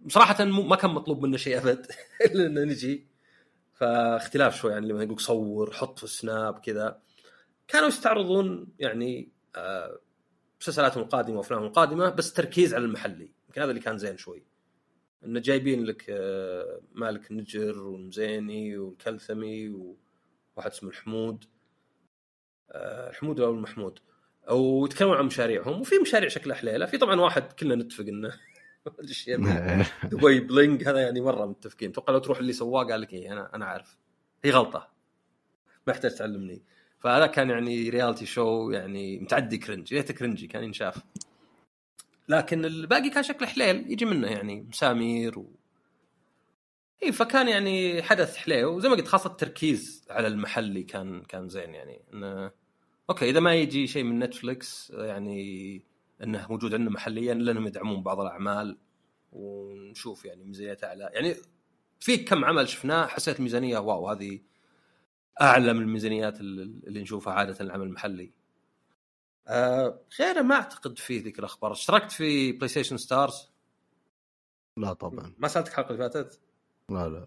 بصراحه ما كان مطلوب منا شيء أبد إلا ان نجي. فاختلاف شوي عن لما يقول صور حط في السناب كذا. كانوا يستعرضون يعني آه، مسلسلاتهم القادمة وأفلامهم القادمة بس تركيز على المحلي. يمكن هذا اللي كان زين شوي. إنه جايبين لك آه، مالك نجر والمزيني والكلثمي وواحد اسمه الحمود. الحمود أو المحمود. ويتكلمون عن مشاريعهم. وفي مشاريع شكلها حليلة. في طبعا واحد كلنا نتفق إنه Dubai Bling هذا يعني مرة متفقين. أتوقع لو تروح اللي سواه قال لك إيه أنا أنا عارف هي غلطة. ما يحتاج تعلمني. فهذا كان يعني reality show يعني متعدي cringe ريته cringey كان ينشاف. لكن الباقي كان شكله حليل. يجي منه يعني مسامير و... اي فكان يعني حدث حليو وزي ما قلت خاصة التركيز على المحلي كان كان زين يعني. انه أوكي إذا ما يجي شيء من Netflix يعني انه موجود عندنا محليا الا انهم يدعمون بعض الأعمال ونشوف يعني ميزانيات اعلى يعني في كم عمل شفناه حسيت الميزانية wow هذه أعلى من الميزانيات اللي نشوفها عادة العمل المحلي. آه غيره ما أعتقد في ذيك الأخبار، اشتركت في PlayStation Stars؟ لا طبعا ما سألتك الحلقة اللي فاتت؟ لا لا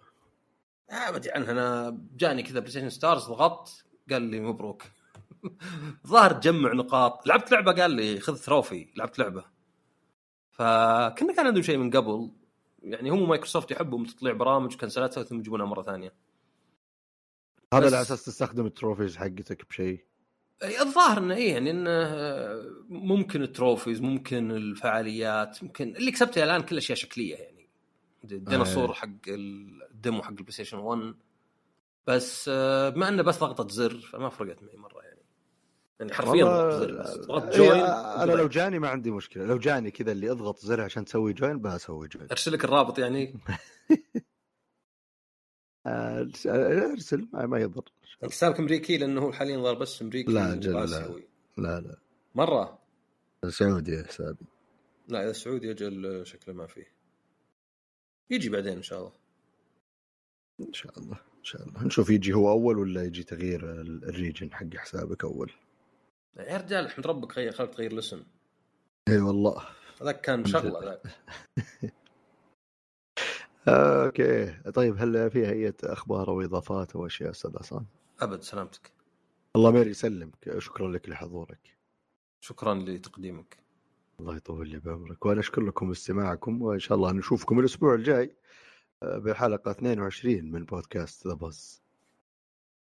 آه ما أدري عنها أنا جاني كذا PlayStation Stars ضغطت قال لي مبروك ظاهر تجمع نقاط. لعبت لعبة قال لي خذ trophy لعبت لعبة. فكنا كان عندهم شيء من قبل. يعني هم مايكروسوفت يحبوا تطلع برامج وكنسلاتها ثم يجيبونها مرة ثانية. هذا على أساس تستخدم ال trophies حقتك بشيء؟ الظاهر إنه إيه يعني إنه ممكن ال trophies ممكن الفعاليات ممكن اللي كسبته الآن كل أشياء شكلية يعني. الديناصور آه. حق ال demo حق ال PlayStation 1 بس بما إنه بس ضغطة زر فما فرقت معي مرة. يعني يعني حرفيا ضغط join أنا لو جاني ما عندي مشكلة. لو جاني كذا اللي أضغط زر عشان تسوي join بسوي join أرسل لك الرابط يعني. ارسل ما, ما يضر. انت حسابك أمريكي لأنه هو حاليا ظهر بس أمريكي لا، جل لا. لا لا. مرة؟ سعودي حسابي. لا إذا سعودي أجل شكله ما فيه. يجي بعدين إن شاء الله. إن شاء الله إن شاء الله. نشوف يجي هو أول ولا يجي تغيير ال- ال region حق حسابك أول. يا رجال احمد ربك غير خلك تغير الاسم. إي والله. هذاك كان شغلة ذاك أوكي. طيب هل فيها أي أخبار أو إضافات أو أشياء أستاذ عصام؟ أبد سلامتك. الله ما يسلمك. شكرا لك لحضورك. شكرا لتقديمك. الله يطول لي بعمرك. وأنا أشكر لكم استماعكم وإن شاء الله نشوفكم الأسبوع الجاي آه، بحلقة 22 من بودكاست ذا بس